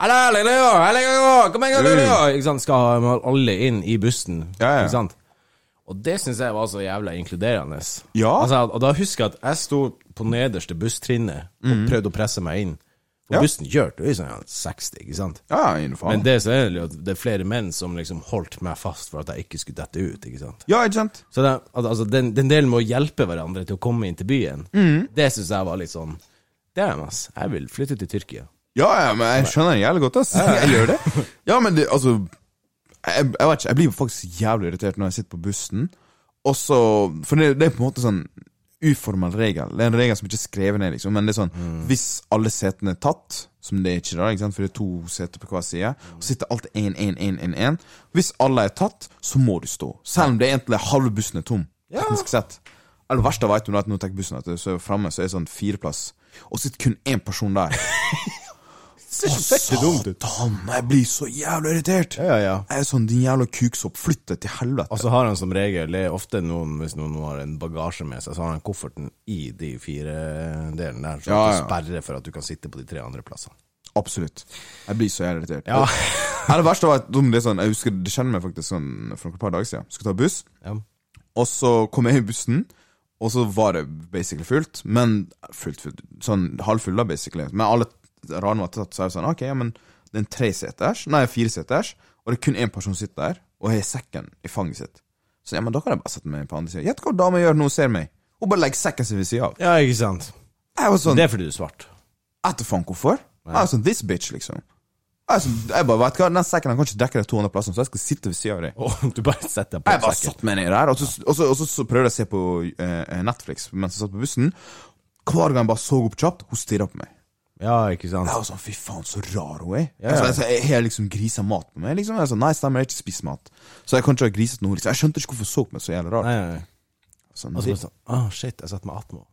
«Hallo, hallo, hallo, kom igjen! Ikke sant? Skal alle inn i bussen, Ja, ja. ikke sant? Og det syns jeg var så jævla inkluderende. Ja. Altså, og da husker jeg at jeg sto på nederste busstrinnet og prøvde å presse meg inn. Ja. bussen kjørte jo i sånn 60, ikke sant? Ja, innenfor. Men det er det er flere menn som liksom holdt meg fast for at jeg ikke skulle dette ut, ikke sant? Ja, ikke sant? Så det, altså, den, den delen med å hjelpe hverandre til å komme inn til byen, Mm. det syns jeg var litt sånn Damn, ass. Jeg vil flytte til Tyrkia. Ja, ja, men jeg skjønner det jævlig godt, ass. Jeg gjør det. Ja, men det, altså jeg, jeg vet ikke, jeg blir faktisk jævlig irritert når jeg sitter på bussen, og så For det, det er på en måte sånn uformel regel. Det er en regel som ikke er skrevet ned, liksom, men det er sånn Hvis alle setene er tatt, som det er ikke da, ikke sant? for det er to seter på hver side, og sitter alt 1-1-1-1-1 Hvis alle er tatt, så må du stå. Selv om det egentlig er halve bussen er tom, teknisk sett. Eller det verste jeg vet når du tar bussen, at så er framme så er det sånn fireplass, og sitter kun én person der. Ser dumt ut. Satan, jeg blir så jævlig irritert. Ja, ja, ja. Jeg er sånn, din jævla kuksopp, flytt deg til helvete. Og så har han som regel, det er ofte noen, hvis noen har en bagasje med seg, så har han kofferten i de fire delene der, så Ja, ja. sperrer for at du kan sitte på de tre andre plassene. Absolutt. Jeg blir så jævlig irritert. Ja. Det verste var at det er sånn, jeg husker, det kjenner meg faktisk sånn for noen par dager siden. Jeg skulle ta buss, Ja. og så kom jeg i bussen, og så var det basically fullt, men fullt, fullt sånn halvfull da, basically. Men alle radene var tatt, så det sånn, ok, ja, men det er en treseters, nei, fireseters, og det er kun én person som sitter der, og har sekken i fanget sitt. Så ja, men da kan jeg bare sette meg på andre siden. Gjett hva dama gjør når hun ser meg? Hun bare legger sekken sin ved siden av. ja, ikke sant. Jeg var sånn, Det er fordi du er svart. jeg vet faen hvorfor. Jeg er sånn, this bitch, liksom. Jeg, sånn, jeg bare, vet hva, den sekken kan ikke dekke de 200 plassene, så jeg skal sitte ved siden av deg. Oh, du bare setter på Jeg bare satt meg ned der, og så, og så, og så, så prøvde jeg å se på eh, Netflix mens jeg satt på bussen. Hver gang jeg bare så opp kjapt, hun stirra på meg. Ja, ikke sant. Jeg var sånn, fy faen, så rar hun er. Ja, ja. Altså, jeg, jeg har liksom grisa mat på meg. Liksom. Jeg sånn, nei, stemmer, jeg har ikke spist mat. Så jeg kan ikke ha griset noe. Liksom. Jeg skjønte ikke hvorfor hun så på meg så jævlig rart. Nei, nei, nei. Sånn, Og sånn, ah, shit, jeg satte meg attmed.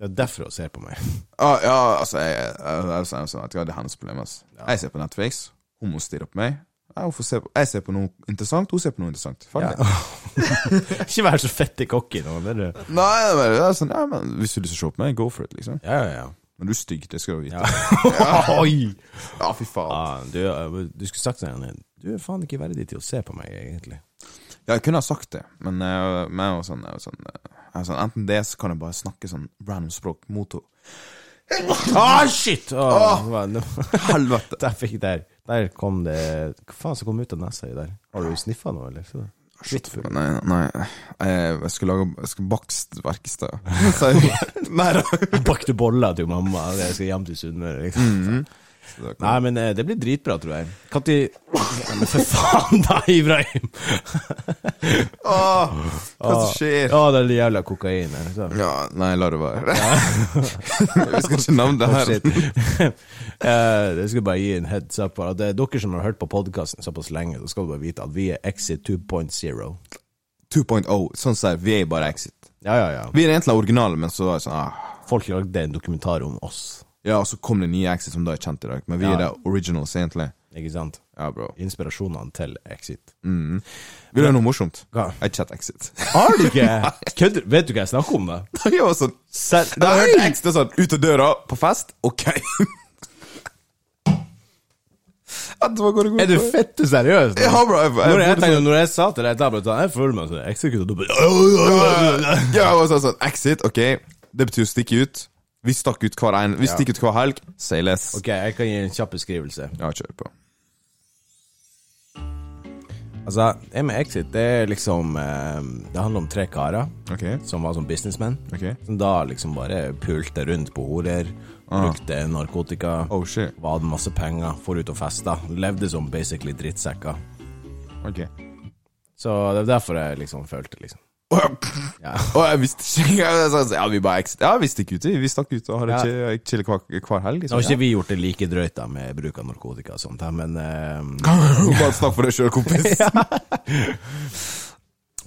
Det er derfor hun ser på meg. ah, ja, altså, jeg, jeg, jeg, jeg, jeg, det er hennes problem. Altså. Jeg ser på Netflix, hun må stirre på meg. Se på, jeg ser på noe interessant, hun ser på noe interessant. Ja. ikke vær så fette cocky nå. Nei, det er sånn, ja, men hvis du å se på meg, go for it, liksom. Ja, ja, ja. Men du er stygg, det skal du vite. ja. Oi! Ja, fy faen. Ja, du, eh, du skulle sagt sånn Du er faen ikke verdig til å se på meg, egentlig. Ja, jeg kunne ha sagt det, men jeg, men jeg var sånn, jeg var sånn, jeg var sånn Enten det, så kan jeg bare snakke sånn random språk mot henne. Ah, shit! Oh, oh, Helvete. Der fikk der. Der kom det Hva faen som kom ut av nesa di der? Har du sniffa noe, eller? Skittfull. Nei, nei, jeg, skulle lage Jeg skulle bakst verkstad. Nei da. Bakte boller til mamma. Jeg skal hjem til Sunnmøre, liksom. Nei, men eh, det blir dritbra, tror jeg. Når ja, Men for faen, da, Ibrahim! Åh, hva som skjer? Åh, det er jævla kokain her. Så. Ja, nei, la det være. Vi skal ikke navne det her. Eh, Jeg skal bare gi en heads up. At det er dere som har hørt på podkasten såpass lenge, så skal du bare vite at vi er Exit 2.0. 2.0. Sånn som vi er bare Exit. Ja, ja, ja. Vi er egentlig originale, men så er det sånn ah. Folk lagde en dokumentar om oss, Ja, og så kom det nye Exit som da er kjent i dag. Men vi Ja. er det originals, egentlig. ikke sant? Ja, bro. Inspirasjonene til Exit. Mm. Vil du ha noe morsomt? Hva? Jeg chat Exit. Har du ikke? Kødder Vet du hva jeg snakker om, da? Jeg var sånn Ser Da hørte jeg Exit sånn Ut av døra, på fest, ok. Går det. Er du fette seriøs? Da? Ja, bro. Jeg, jeg, Når jeg, tenkte, når jeg sa til deg bare sånn, jeg føler meg som Exit, og du bare ja, jeg var sånn, sånn Exit, ok. Det betyr å stikke ut. Vi stakk ut hver en Vi Ja. stikk ut hver helg. Say less. Ok, jeg kan gi en kjapp beskrivelse. Ja, kjør på. Altså, det med Exit, det er liksom eh, Det handler om tre karer Ok. som var sånn businessmen. Ok. Som da liksom bare pulte rundt på horer, brukte narkotika, Oh, shit. hadde masse penger, for ut og festa. Levde som basically drittsekker. Ok. Så det er derfor jeg liksom følte, liksom. Ja. Og jeg visste ikke sånn, Ja, vi bare. Ja, vi stikker ut, vi. Vi stakk ut og har Ja. ikke chiller hver, hver helg. Nå har Liksom. ikke vi gjort det like drøyt da med bruk av narkotika og sånt, men uh... Bare snakk for deg sjøl, kompis.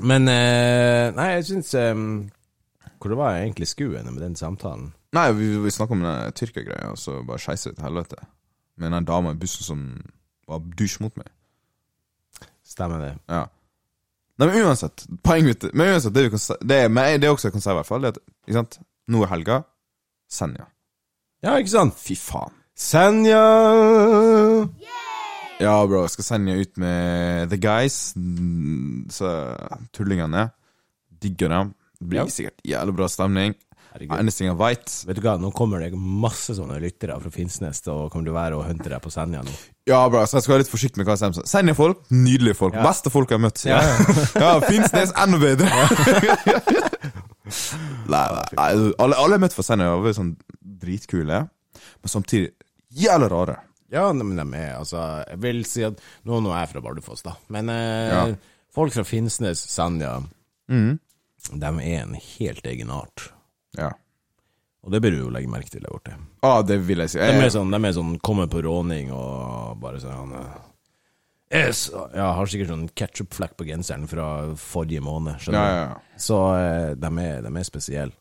Men uh, Nei, jeg syns um, Hvor det var jeg egentlig skuende med den samtalen? Nei, vi, vi snakka om den tyrkergreia, og så bare skeisa det til helvete. Med den dama i bussen som var dusj mot meg. Stemmer det? Ja. Nei, men uansett, poenget mitt Men uansett, det, kan det, er, men det er også jeg kan si, i hvert fall, det er ikke sant? Nå er helga. Senja. Ja, ikke sant? Fy faen. Senja Ja, bro, jeg skal Senja ut med the guys. Så tullingene. Digger dem. Det blir Ja. sikkert jævlig bra stemning. Eneste jeg veit Vet du hva, nå kommer det masse sånne lyttere fra Finnsnes og kommer til å være og hunte deg på Senja nå. Ja, bra, så jeg skal være litt forsiktig med hva jeg sier. Senja-folk, nydelige folk. Ja. Beste folk jeg har møtt. Ja, ja. Finnsnes, enda bedre. nei, nei, alle, alle jeg har møtt fra Senja, var sånn dritkule, men samtidig jævla rare. Ja, men de er altså Jeg vil si at Nå, nå er jeg fra Bardufoss, da. Men eh, Ja. folk fra Finnsnes, Senja, mm. de er en helt egen art. Ja. Og det bør du jo legge merke til der borte. Ah, det vil jeg si. De er sånn, de er sånn kommer på råning og bare sånn eh, yes. Ja, har sikkert sånn ketsjupflekk på genseren fra forrige måned. ja, Skjønner ja, du? ja. Så eh, de er, de er spesielle.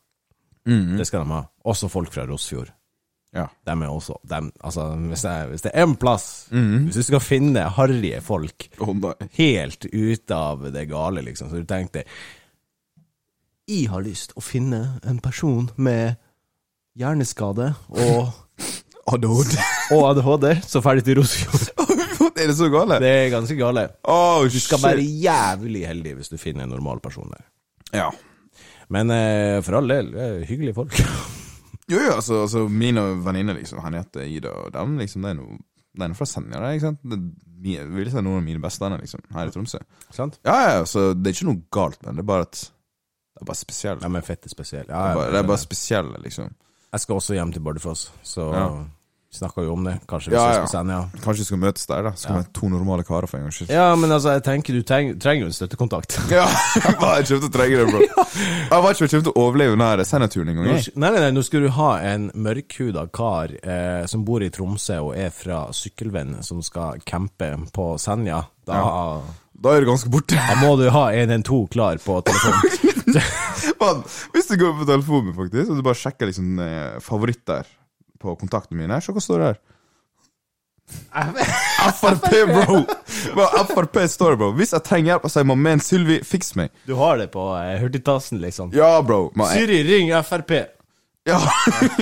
Mhm. Det skal de ha. Også folk fra Rossfjord. ja. De er også de, Altså, hvis, jeg, hvis det er en plass Mhm. Hvis du skal finne harrige folk oh, helt ute av det gale, liksom, så du tenkte Jeg har lyst å finne en person med hjerneskade og, ADHD. og ADHD så ferdig til Rossfjord. er det så gale? Det er ganske gale. Oh, Du skal være jævlig heldig hvis du finner en normal person der. Ja. Men eh, for all del, det er hyggelige folk. Jo, jo, altså, altså mine venninner, liksom, Henriette, Ida og dem, liksom, det er noe Det er fra Senja, det, ikke sant? Det, jeg vil si noen av mine beste venner, liksom, her i Tromsø. Sant? Ja, ja, så det er ikke noe galt med det, er bare at Det er bare spesielt. De er fette Ja, Det er bare, det er bare spesielle, liksom. Jeg skal også hjem til Bardufoss, så Ja. snakka jo om det. Kanskje vi Ja, ses ja. på Senja. Kanskje vi skal møtes der, da. Så kan Ja. to normale karer for en gangs skyld. Ja, men altså, jeg tenker du treng, trenger jo en støttekontakt. Ja, jeg kommer til å trenge det, bro. Jeg var ikke kommer til å overleve denne sendeturen Senja-turen en gang. Nei, nei, nei, nå skal du ha en mørkhuda kar eh, som bor i Tromsø og er fra Sykkylven, som skal campe på Senja. Da, Da er du ganske borte. da må du ha 112 klar på telefonen. Man, hvis du går på telefonen faktisk, og du bare sjekker liksom eh, favoritter på kontaktene mine, se hva står det her. Frp, bro! Frp står bro. Hvis jeg trenger hjelp, sier man med en Sylvi, fiks meg. Du har det på eh, hurtigtasten, liksom. Ja, bro. Man, Siri, ring Frp. Ja!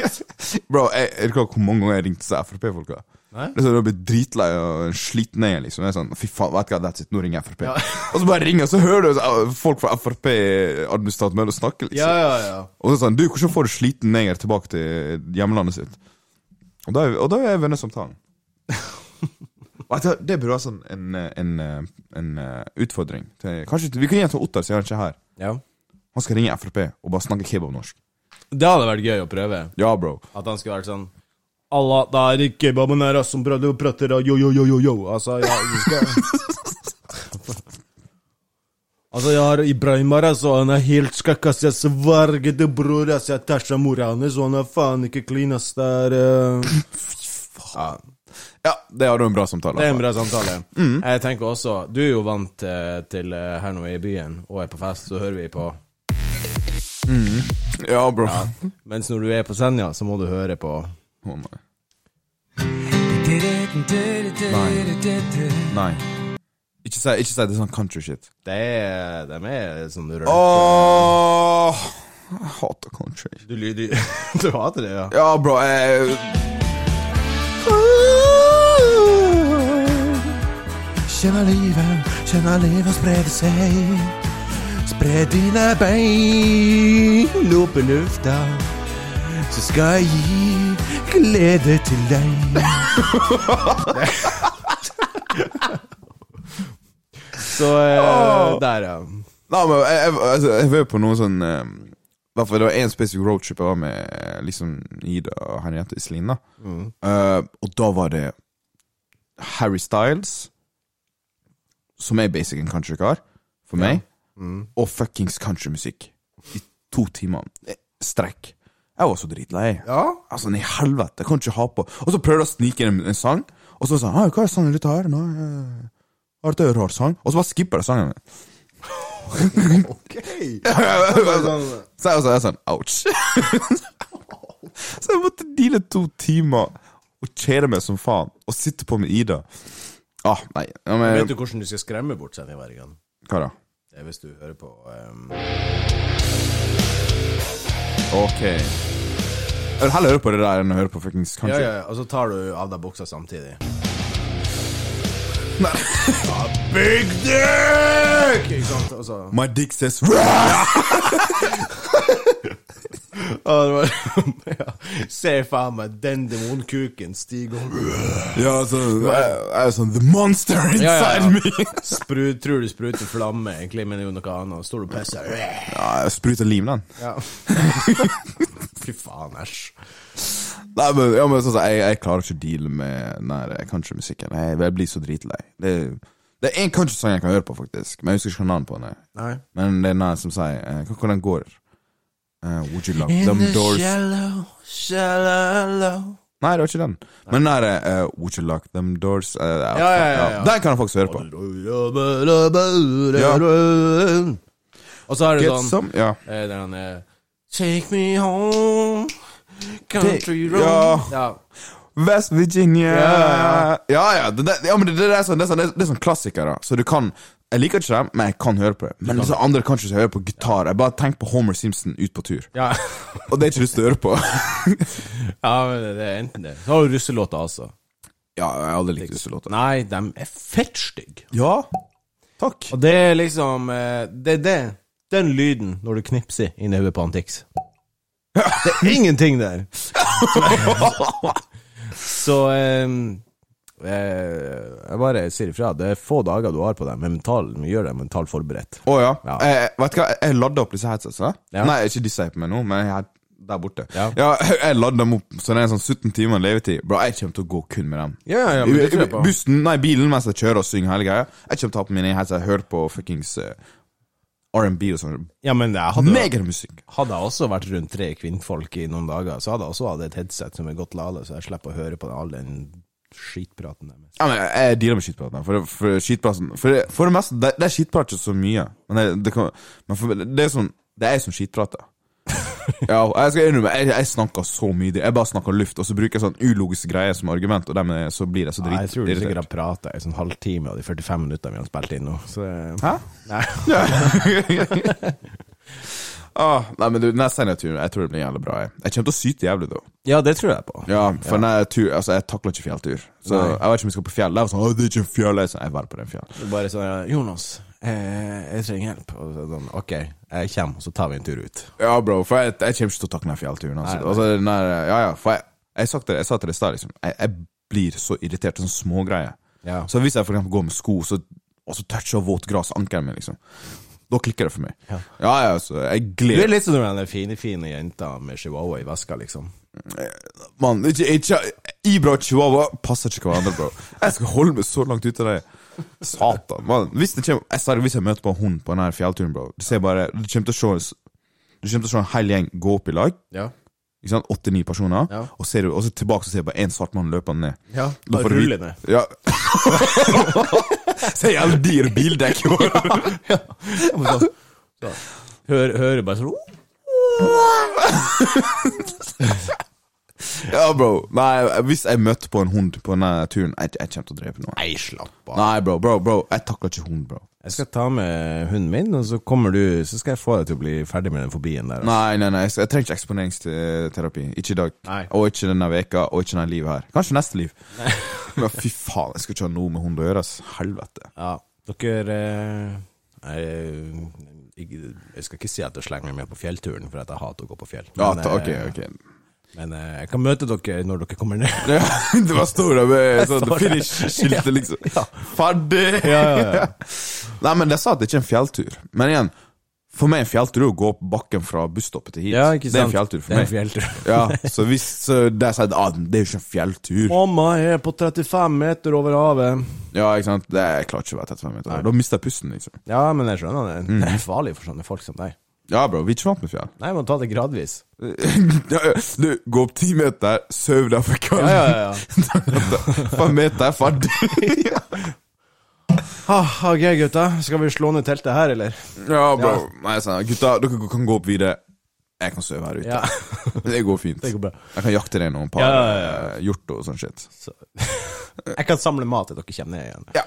Bro, jeg, jeg ikke hvor mange ganger jeg ringte disse Frp-folka. Det er sånn, blir dritlei og sliten ned, liksom. Jeg er sånn, Fy faen, vet du hva, that's it, nå ringer Frp. Ja. og så bare ringer, så hører du så, folk fra Frp-administratoren med å snakke, liksom. ja, ja. Og så sånn, du, hvordan får du sliten neger tilbake til hjemlandet sitt? Og da, og da er jeg venner vet du, det burde være sånn en, en, en, eh, utfordring. Til, kanskje Vi kan gi den til Ottar, siden han ikke er her. ja. Han skal ringe Frp og bare snakke kebabnorsk. Det hadde vært gøy å prøve. Ja, bro. At han skulle vært sånn Allah, det er ikke kebaben her som prøvde å prate da, yo, yo, yo, yo, yo. Altså, ja, du skal Altså, jeg har Ibrahim her, altså. Han er helt skakk, ass. Jeg sverger til bror, ass. Jeg tæsja mora hans, og han er faen ikke clean, ass. Det er eh, ja, Ja, det har du en bra samtale. Det er en bra samtale. Jeg tenker også Du er jo vant uh, til uh, her nå i byen, og er på fest, så hører vi på Ja, bro. Mens når du er på Senja, så må du høre på Å, nei. Nei. Ikke si, ikke si det er sånn country shit. Det er De er sånn rørt. Åh, jeg hater country. Du, du, du hater det, ja? Ja, bro, jeg Kjenner livet, kjenner livet spreder seg. Spred dine bein opp i lufta. Så skal jeg gi glede til deg. Så eh, der, ja. Nei, men jeg, jeg, altså, jeg var på noe sånn eh, i hvert fall Det var én spesifikk roadtrip jeg var med eh, liksom Ida og Henriette Iselin. da. Eh, og da var det Harry Styles, som er basic en countrykar for meg, og fuckings countrymusikk i to timer. Eh, Strekk. Jeg var så dritlei. Ja? Altså, nei, helvete, jeg kan ikke ha på Og så prøvde jeg å snike inn en, sang, og så sa han 'Hva er sangen dette her?' Nei, eh, har dette en rar sang? Og så bare skipper jeg sangen. Ok. Så jeg var sånn ouch. så jeg måtte deale to timer og kjede meg som faen, og sitte på med Ida. Ah, nei. Ja, men, Vet du hvordan du skal skremme bort sengevergene? Hva da? Det er hvis du hører på um, Ok. Jeg vil heller høre på det der enn å høre på fuckings ja, country. ja, ja, og så tar du av deg buksa samtidig. Ja, Big dick! Ikke sant? Og så My dick says Ja, det var ja. Se faen meg den demonkuken stige opp. Ja, altså Jeg er sånn The monster inside Ja, ja, me! Sprut, tror du spruter flamme, egentlig, men det er jo noe annet. Står du og pisser? Ja, jeg spruter lim, den. Ja. Fy faen, æsj. Nei, men, ja, men sånn, jeg, jeg klarer ikke å deale med den der countrymusikken. Jeg, jeg blir så dritlei. Det, det er én countrysang jeg kan høre på, faktisk, men jeg husker ikke navnet på den. Nei. Men det er den som sier eh, hva- Hvordan går det? Eh, would you love them doors shallow, shallow. Nei, det var ikke den. Men den der eh, Would you lock them doors uh, ja, Ja, ja, ja, ja. Den kan folk høre på. Og så er det Get sånn some Ja. eh, Der han er Take me home, country road. ja. ja. West Virginia Ja, ja. ja, ja, det, det, ja men det, det, er sånn, det, er sånn, det, er, det er sånn klassikere. Så du kan Jeg liker ikke dem, men jeg kan høre på det. Men liksom andre kan ikke høre på gitar. Jeg bare tenker på Homer Simpson ut på tur. Ja. Og det er ikke lyst til å høre på. ja, men det er enten det. Så har du russelåter altså. ja, jeg har aldri likt russelåter. Nei, de er fettstygge. Ja, takk. Og det er liksom eh, Det er det. Den lyden når du knipser i hodet på Antix. Det er ingenting der. Så eh, Jeg bare sier ifra. Det er få dager du har på deg, men mental, gjør deg mentalt forberedt. Å ja. Ja. Eh, vet du hva, jeg ladda opp disse headsetsene. Ja. Nei, ikke disse jeg på meg nå, men jeg er der borte. Ja. jeg ladda dem opp, så det er en sånn 17 timer levetid. Bro, jeg kommer til å gå kun med dem. Ja, ja, men det tror jeg på. Bussen, nei, bilen mens jeg kjører og synger hele greia. Jeg kommer til å ha på mine headset, høre på fuckings uh, R&B og sånn. Ja, men jeg hadde, Megamusikk. hadde jeg også vært rundt tre kvinnfolk i noen dager, så hadde jeg også hatt et headset som er godt lada, så jeg slipper å høre på all den skitpraten deres. Ja, men jeg, jeg dealer med skitpraten. For, for skitpraten For, for det meste, det, det er skitprat ikke så mye. Men det, det, kan, men for, det er sånn Det er jeg som skitprater. ja, jeg skal innrømme, jeg, jeg snakker så mye. Jeg bare snakker luft, og så bruker jeg sånn ulogiske greier som argument, og dermed så blir jeg så Nei, Ja, jeg tror du sikkert har prata i sånn halvtime av de 45 minuttene vi har spilt inn nå, så Hæ? Nei. Ah, nei, men du, neste turen, jeg tror det blir jævlig bra. Jeg, jeg kommer til å syte jævlig da. Ja, det tror jeg på. Ja, for ja. jeg tur, altså jeg takler ikke fjelltur. Så Nei. jeg vet ikke om vi skal på fjell. Det er sånn, det er ikke fjell. Jeg er sånn, er bare på den fjellet Bare sånn 'Jonas, eh, jeg trenger hjelp.' Og sånn, 'Ok, jeg kommer, og så tar vi en tur ut'. Ja, bro, for jeg, jeg kommer ikke til å takle den fjellturen. Altså. Nei, nei. Altså, den der, ja, ja, for jeg, jeg, sagt det, jeg sa til deg i stad, liksom. Jeg, jeg blir så irritert av sånne smågreier. Ja. Så hvis jeg for eksempel går med sko, så, og så toucher våt gress ankelen min, liksom. Da klikker det for meg. Ja. Ja, altså, jeg gleder Du er litt som den fine, fine jenta med chihuahua i veska, liksom. Mann, ikke, ikke Ibra og Chihuahua passer ikke hverandre, bro. Jeg skal holde meg så langt ute av det. Satan, mann. Hvis, jeg, hvis jeg møter på en hund på denne fjellturen, bro Du ser bare Du kommer til å se Du kommer til å se en hel gjeng gå opp i lag. Ja. Ikke sant? Åtte-ni personer. Ja. Og, ser og så tilbake så ser du bare én svart mann løpende ned. ja. Bare ruller rulle ned. Ja. Se jævlig dyr bildekk. Hører, hører bare sånn ja, bro. Nei, hvis jeg møtte på en hund på denne turen, jeg, jeg kommer til å drepe noen. Nei, slapp av. Nei, bro, bro, bro. Jeg takler ikke hund, bro. Jeg skal ta med hunden min, og så kommer du Så skal jeg få deg til å bli ferdig med den fobien der. altså. Nei, nei, nei, jeg, trenger ikke eksponeringsterapi. Ikke i dag. Nei. Og ikke denne veka, og ikke denne livet her. Kanskje neste liv. Men fy faen, jeg skal ikke ha noe med hund å gjøre. ass. Helvete. Ja, dere eh, jeg, jeg, skal ikke si at jeg slenger meg med på fjellturen, for at jeg hater å gå på fjell. Ja, Men, ta, ok, eh, ok. Men eh, jeg kan møte dere når dere kommer ned. Ja, det var stor der med sånn finish-skiltet, liksom. Ferdig! Ja, ja, ja. Nei, men jeg sa at det ikke er en fjelltur. Men igjen, for meg er en fjelltur å gå opp bakken fra busstoppet til hit. Ja, ikke sant? Det er en fjelltur for meg. Det er en fjelltur. Ja, så hvis de sier ah, det er jo ikke en fjelltur Mamma er på 35 meter over havet. Ja, ikke sant? Det, klarer ikke å være 35 meter. Da mister jeg pusten, liksom. Ja, men jeg skjønner det. Mm. Det er farlig for sånne folk som deg. Ja, bro, vi er ikke vant med fjell. Nei, man tar det gradvis. Ja, ja. Du, gå opp ti meter, sov deg for kald. Ja, ja, ja. Fem meter, ferdig. Ah, ok, gutta. Skal vi slå ned teltet her, eller? Ja, bro. Nei, sånn, gutta, dere kan gå opp videre. Jeg kan sove her ute. Ja, Det går fint. det går bra. Jeg kan jakte deg noen par Ja, ja, ja. eh, hjort og sånn shit. Så. Jeg kan samle mat til dere kommer ned igjen. Ja.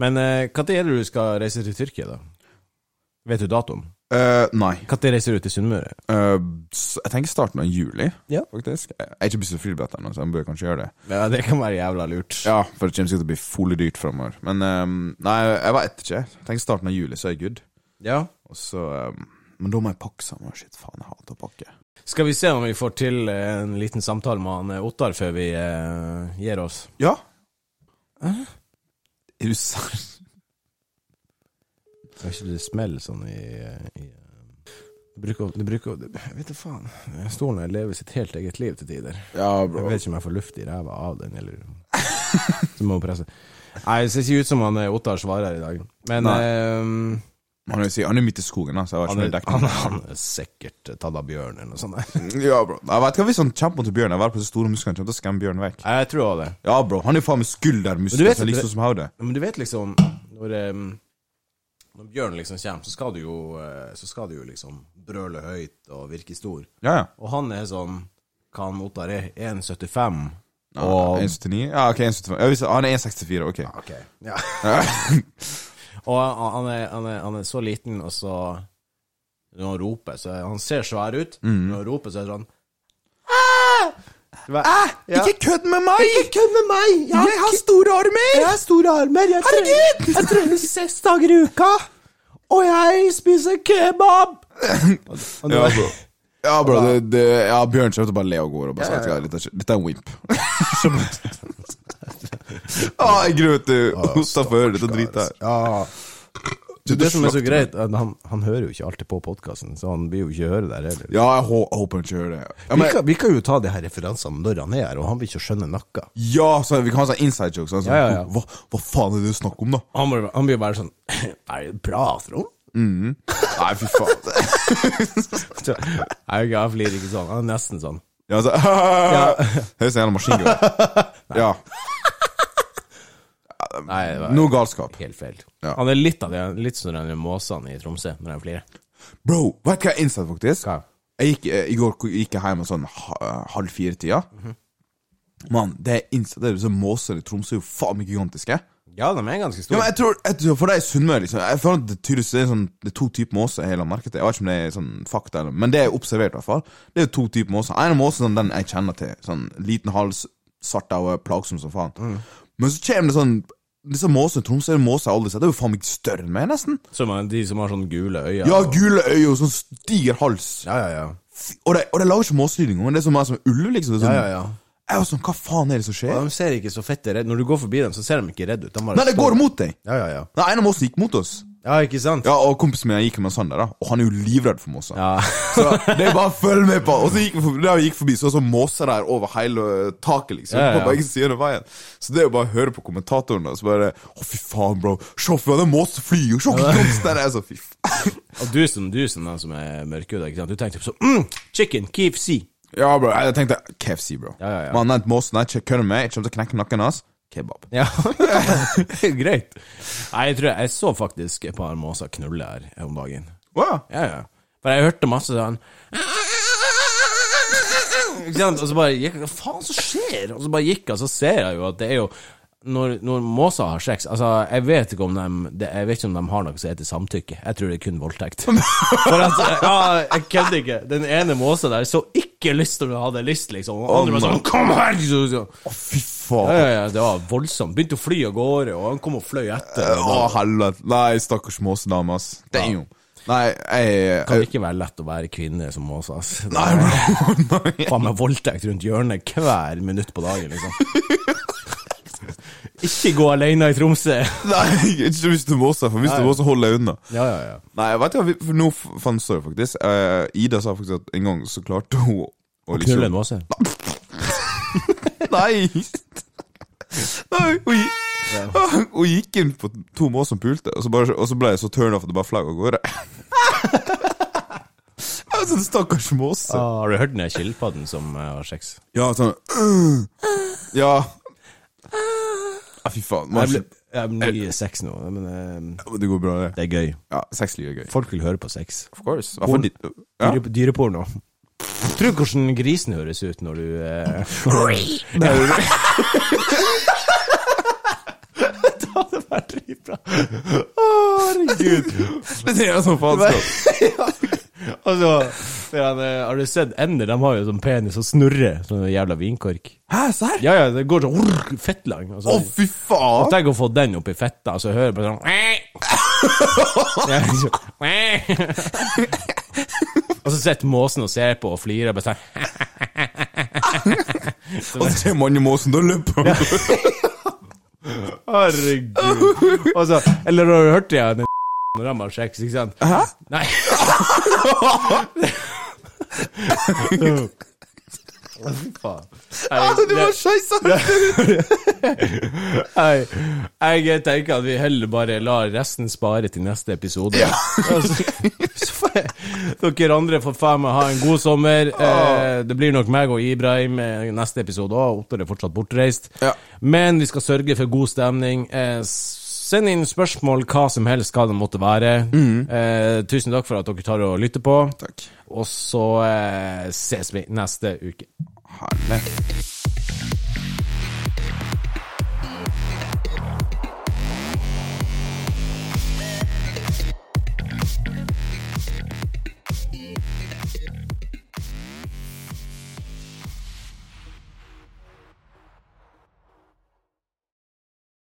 Men uh, når er det du skal reise til Tyrkia, da? Vet du datoen? Eh, nei. Når reiser du til Sunnmøre? Uh, jeg tenker starten av juli, Ja. faktisk. Jeg er ikke bestilt flybillett ennå, så jeg bør kanskje gjøre det. Ja, det kan være jævla lurt. Ja, for det kommer sikkert til å bli folig dyrt framover. Men um, nei, jeg vet ikke. Jeg tenker starten av juli, så er jeg good. Ja. Og så um, Men da må jeg pakke sammen. Shit, faen, jeg hater å pakke. Skal vi se om vi får til eh, en liten samtale med han Ottar før vi uh, gir oss? Ja. Hæ? Er du seriøs? er ikke det smelle sånn i, i eh, Det bruker, det bruker det, Jeg vet da faen. Stolen her lever sitt helt eget liv til tider. Ja, Jeg vet ikke om jeg får luft i ræva av den, eller Så må hun presse. Nei, det ser ikke ut som han eh, Ottar svarer i dag. Men Nei. eh, Han er, han er midt i skogen, så jeg har ikke mye dekning. han, han er sikkert eh, tatt av bjørn eller noe sånt. der. Ja, bro. Jeg vet ikke Hvis han kjemper mot bjørn, jeg var på så store muskler, han kommer til å skremme bjørnen vekk. Jeg tror det. Ja, bro. Han er faen meg skuldermuskler, liksom som hodet. Men du vet liksom Når, eh, når bjørnen liksom kommer, så skal du jo eh, Så skal du jo liksom brøle høyt og virke stor. Ja, ja. Og han er sånn han Ottar er? 1,75. Ja, Og 1,79? Ja, ok, 1,75. Ja, hvis- han er 1,64, ok. Ok. Ja. og han er, han, er, han er så liten, og så Når han roper, så Han ser svær ut. Når han roper, så er det sånn ah! Ja. Ikke kødd med meg! Ikke kødd med meg! Jeg har store armer! Jeg har store armer. Jeg Herregud! jeg trener seks dager i uka. Og jeg spiser kebab! Ja, bro. Ja, bro, det, det, ja, Bjørn kommer bare le og går og bare sier Ja, ja, ja, dette, dette er en wimp. ah, jeg gruer meg til Osta før høre dette dritet her. Ja. Det som er så greit, at han, han hører jo ikke alltid på podkasten, så han blir jo ikke høre der heller. Ja, jeg håper han ikke hører det. Ja, vi, kan, vi kan jo ta de her referansene når han er her, og han vil ikke skjønne noe. ja så vi kan ha sånn inside jokes. Sånn, Ja, ja. Hva, hva faen er det du snakker om, da? Han, blir- han blir bare sånn Er det bra, Trond? Nei, fy faen. Jeg flirer ikke sånn. Han er nesten sånn. Ja, så, Høres ut som en maskingevær. Ja. Nei, det var Noe galskap. helt feil. Ja. Han er litt av de litt som de måsene i Tromsø når de flirer. Bro, vet du hva jeg innså, faktisk? Hva? Jeg gikk, eh, I går gikk jeg hjem sånn ha- halv fire-tida. Mann, det jeg innså, det er sånn måser i Tromsø er jo faen meg gigantiske. Ja, de er ganske Ja, store. men jeg tror, jeg tror For deg Sunnmøre, liksom Jeg føler at det tydeligvis er, sånn, det er to typer måser i hele markedet. Jeg vet ikke om det er sånn fakta, eller Men det er observert, i hvert fall. Det er jo to typer måser. En av måsene sånn, den jeg kjenner til. Sånn liten hals, svart og plagsom som faen. Men så kommer det sånn Disse måsene i Tromsø er måser aldri sett. Det er jo faen meg større enn meg, nesten. Som er de som har sånne gule øyne. Ja, gule øyne og sånn diger hals. ja, ja, ja. Og de, og de lager ikke måselyd engang. Det er som mye som ulv, liksom. Er Ja, sånn, ja, ja. Jeg var sånn, Hva faen er det som skjer? Og de ser ikke så fette redde Når du går forbi dem, så ser de ikke redde ut. De Nei, det står- går mot deg. Ja, ja, ja. Den En måsen gikk mot oss. Ja, ikke sant? Ja, Og kompisen min gikk med Sander, da og han er jo livredd for måser. Ja. Så det er bare å følge med på. Og så gikk vi forbi, gikk forbi, så var det måser der over hele taket, liksom. Ja, ja. På begge sider av veien. Så det er jo bare å høre på kommentatoren, og så bare Å, fy faen, bro. Se for deg er måse fly, og se blomst er. Så fy faen. Og du som, du som er, som er mørkhuda. Du tenkte sånn mm, Chicken, KFC. Ja, bro. Jeg tenkte KFC, bro. Ja, ja, ja. Man den måsen, jeg kødder med, jeg kommer til å knekke nakken hans. Kebab. Ja, greit. Nei, jeg tror jeg, jeg så faktisk et par måser knulle her om dagen. Wow. Ja, ja. For jeg hørte masse sånn Ikke sant? Og så bare gikk Hva faen som skjer? Og så bare gikk jeg, og så ser jeg jo at det er jo når, når måser har sex Altså, jeg vet ikke om de Jeg vet ikke om de har noe som heter samtykke. Jeg tror det er kun voldtekt. For at Ja, jeg kødder ikke. Den ene måsa der så ikke lyst til å ha det lyst, liksom. Og andre var sånn Kom her! Så, så. Å, fy faen. ja, ja, det var voldsomt. Begynte å fly av gårde, og han kom og fløy etter. Å, helvete. Nei, stakkars måsedame, ass. Damn. Nei, jeg, Det kan jeg ikke være lett å være kvinne som måse, ass. Nei, bro. Nei. Faen meg voldtekt rundt hjørnet hver minutt på dagen, liksom. Ikke gå alene i Tromsø. Nei, ikke hvis du måser, for hvis du måser, hold deg unna. Ja, ja, ja. Nei, vet du hva, for nå fant jeg faktisk. Uh, Ida sa faktisk at en gang så klarte hun å liksom- Knulle en måse. Nei! Nei, hun gikk, hun gikk inn på to mås som pulte, og så, bare, og så ble jeg så turn off at det bare fløy av gårde. Sånn stakkars måse. Ah, har du hørt den der skilpadden som eh, har sex? Ja, sånn øh. Ja. Ah, fy faen. Jeg ble, jeg ble mye sex nå, men eh, det går bra, det. det er gøy. Ja, Sexliv er gøy. Folk vil høre på sex. Of course. Hva for ditt ja. Dyre, dyreporno. Tror du hvordan grisen høres ut når du eh, Det hadde vært dritbra. Å, herregud. Det er sånn faenskap. Altså, har du sett ender? De har jo sånn penis og snurrer, sånn jævla vinkork. Hæ, serr? Ja, ja, det går sånn fettlang. Å, så, fy faen! Tenk å få den opp i fetta, og så hører du bare sånn Ja, så- Og så sitter måsen og ser på og flirer. Bare sånn Og så ser mannemåsen, da løper han. Herregud. Altså, eller har du hørt det? Den når de har sex, ikke sant? Hæ? Nei. Fy faen. Du var det- skeisa! Jeg tenker at vi heller bare lar resten spare til neste episode. Altså, så får jeg, dere andre får faen meg ha en god sommer. Eh, det blir nok meg og Ibrahim eh, neste episode òg. Ottar er fortsatt bortreist. Ja. Men vi skal sørge for god stemning. Eh, Send inn spørsmål, hva som helst, hva det måtte være. Eh, tusen takk for at dere tar og lytter på. Takk. Og så eh, ses vi neste uke. Herlig.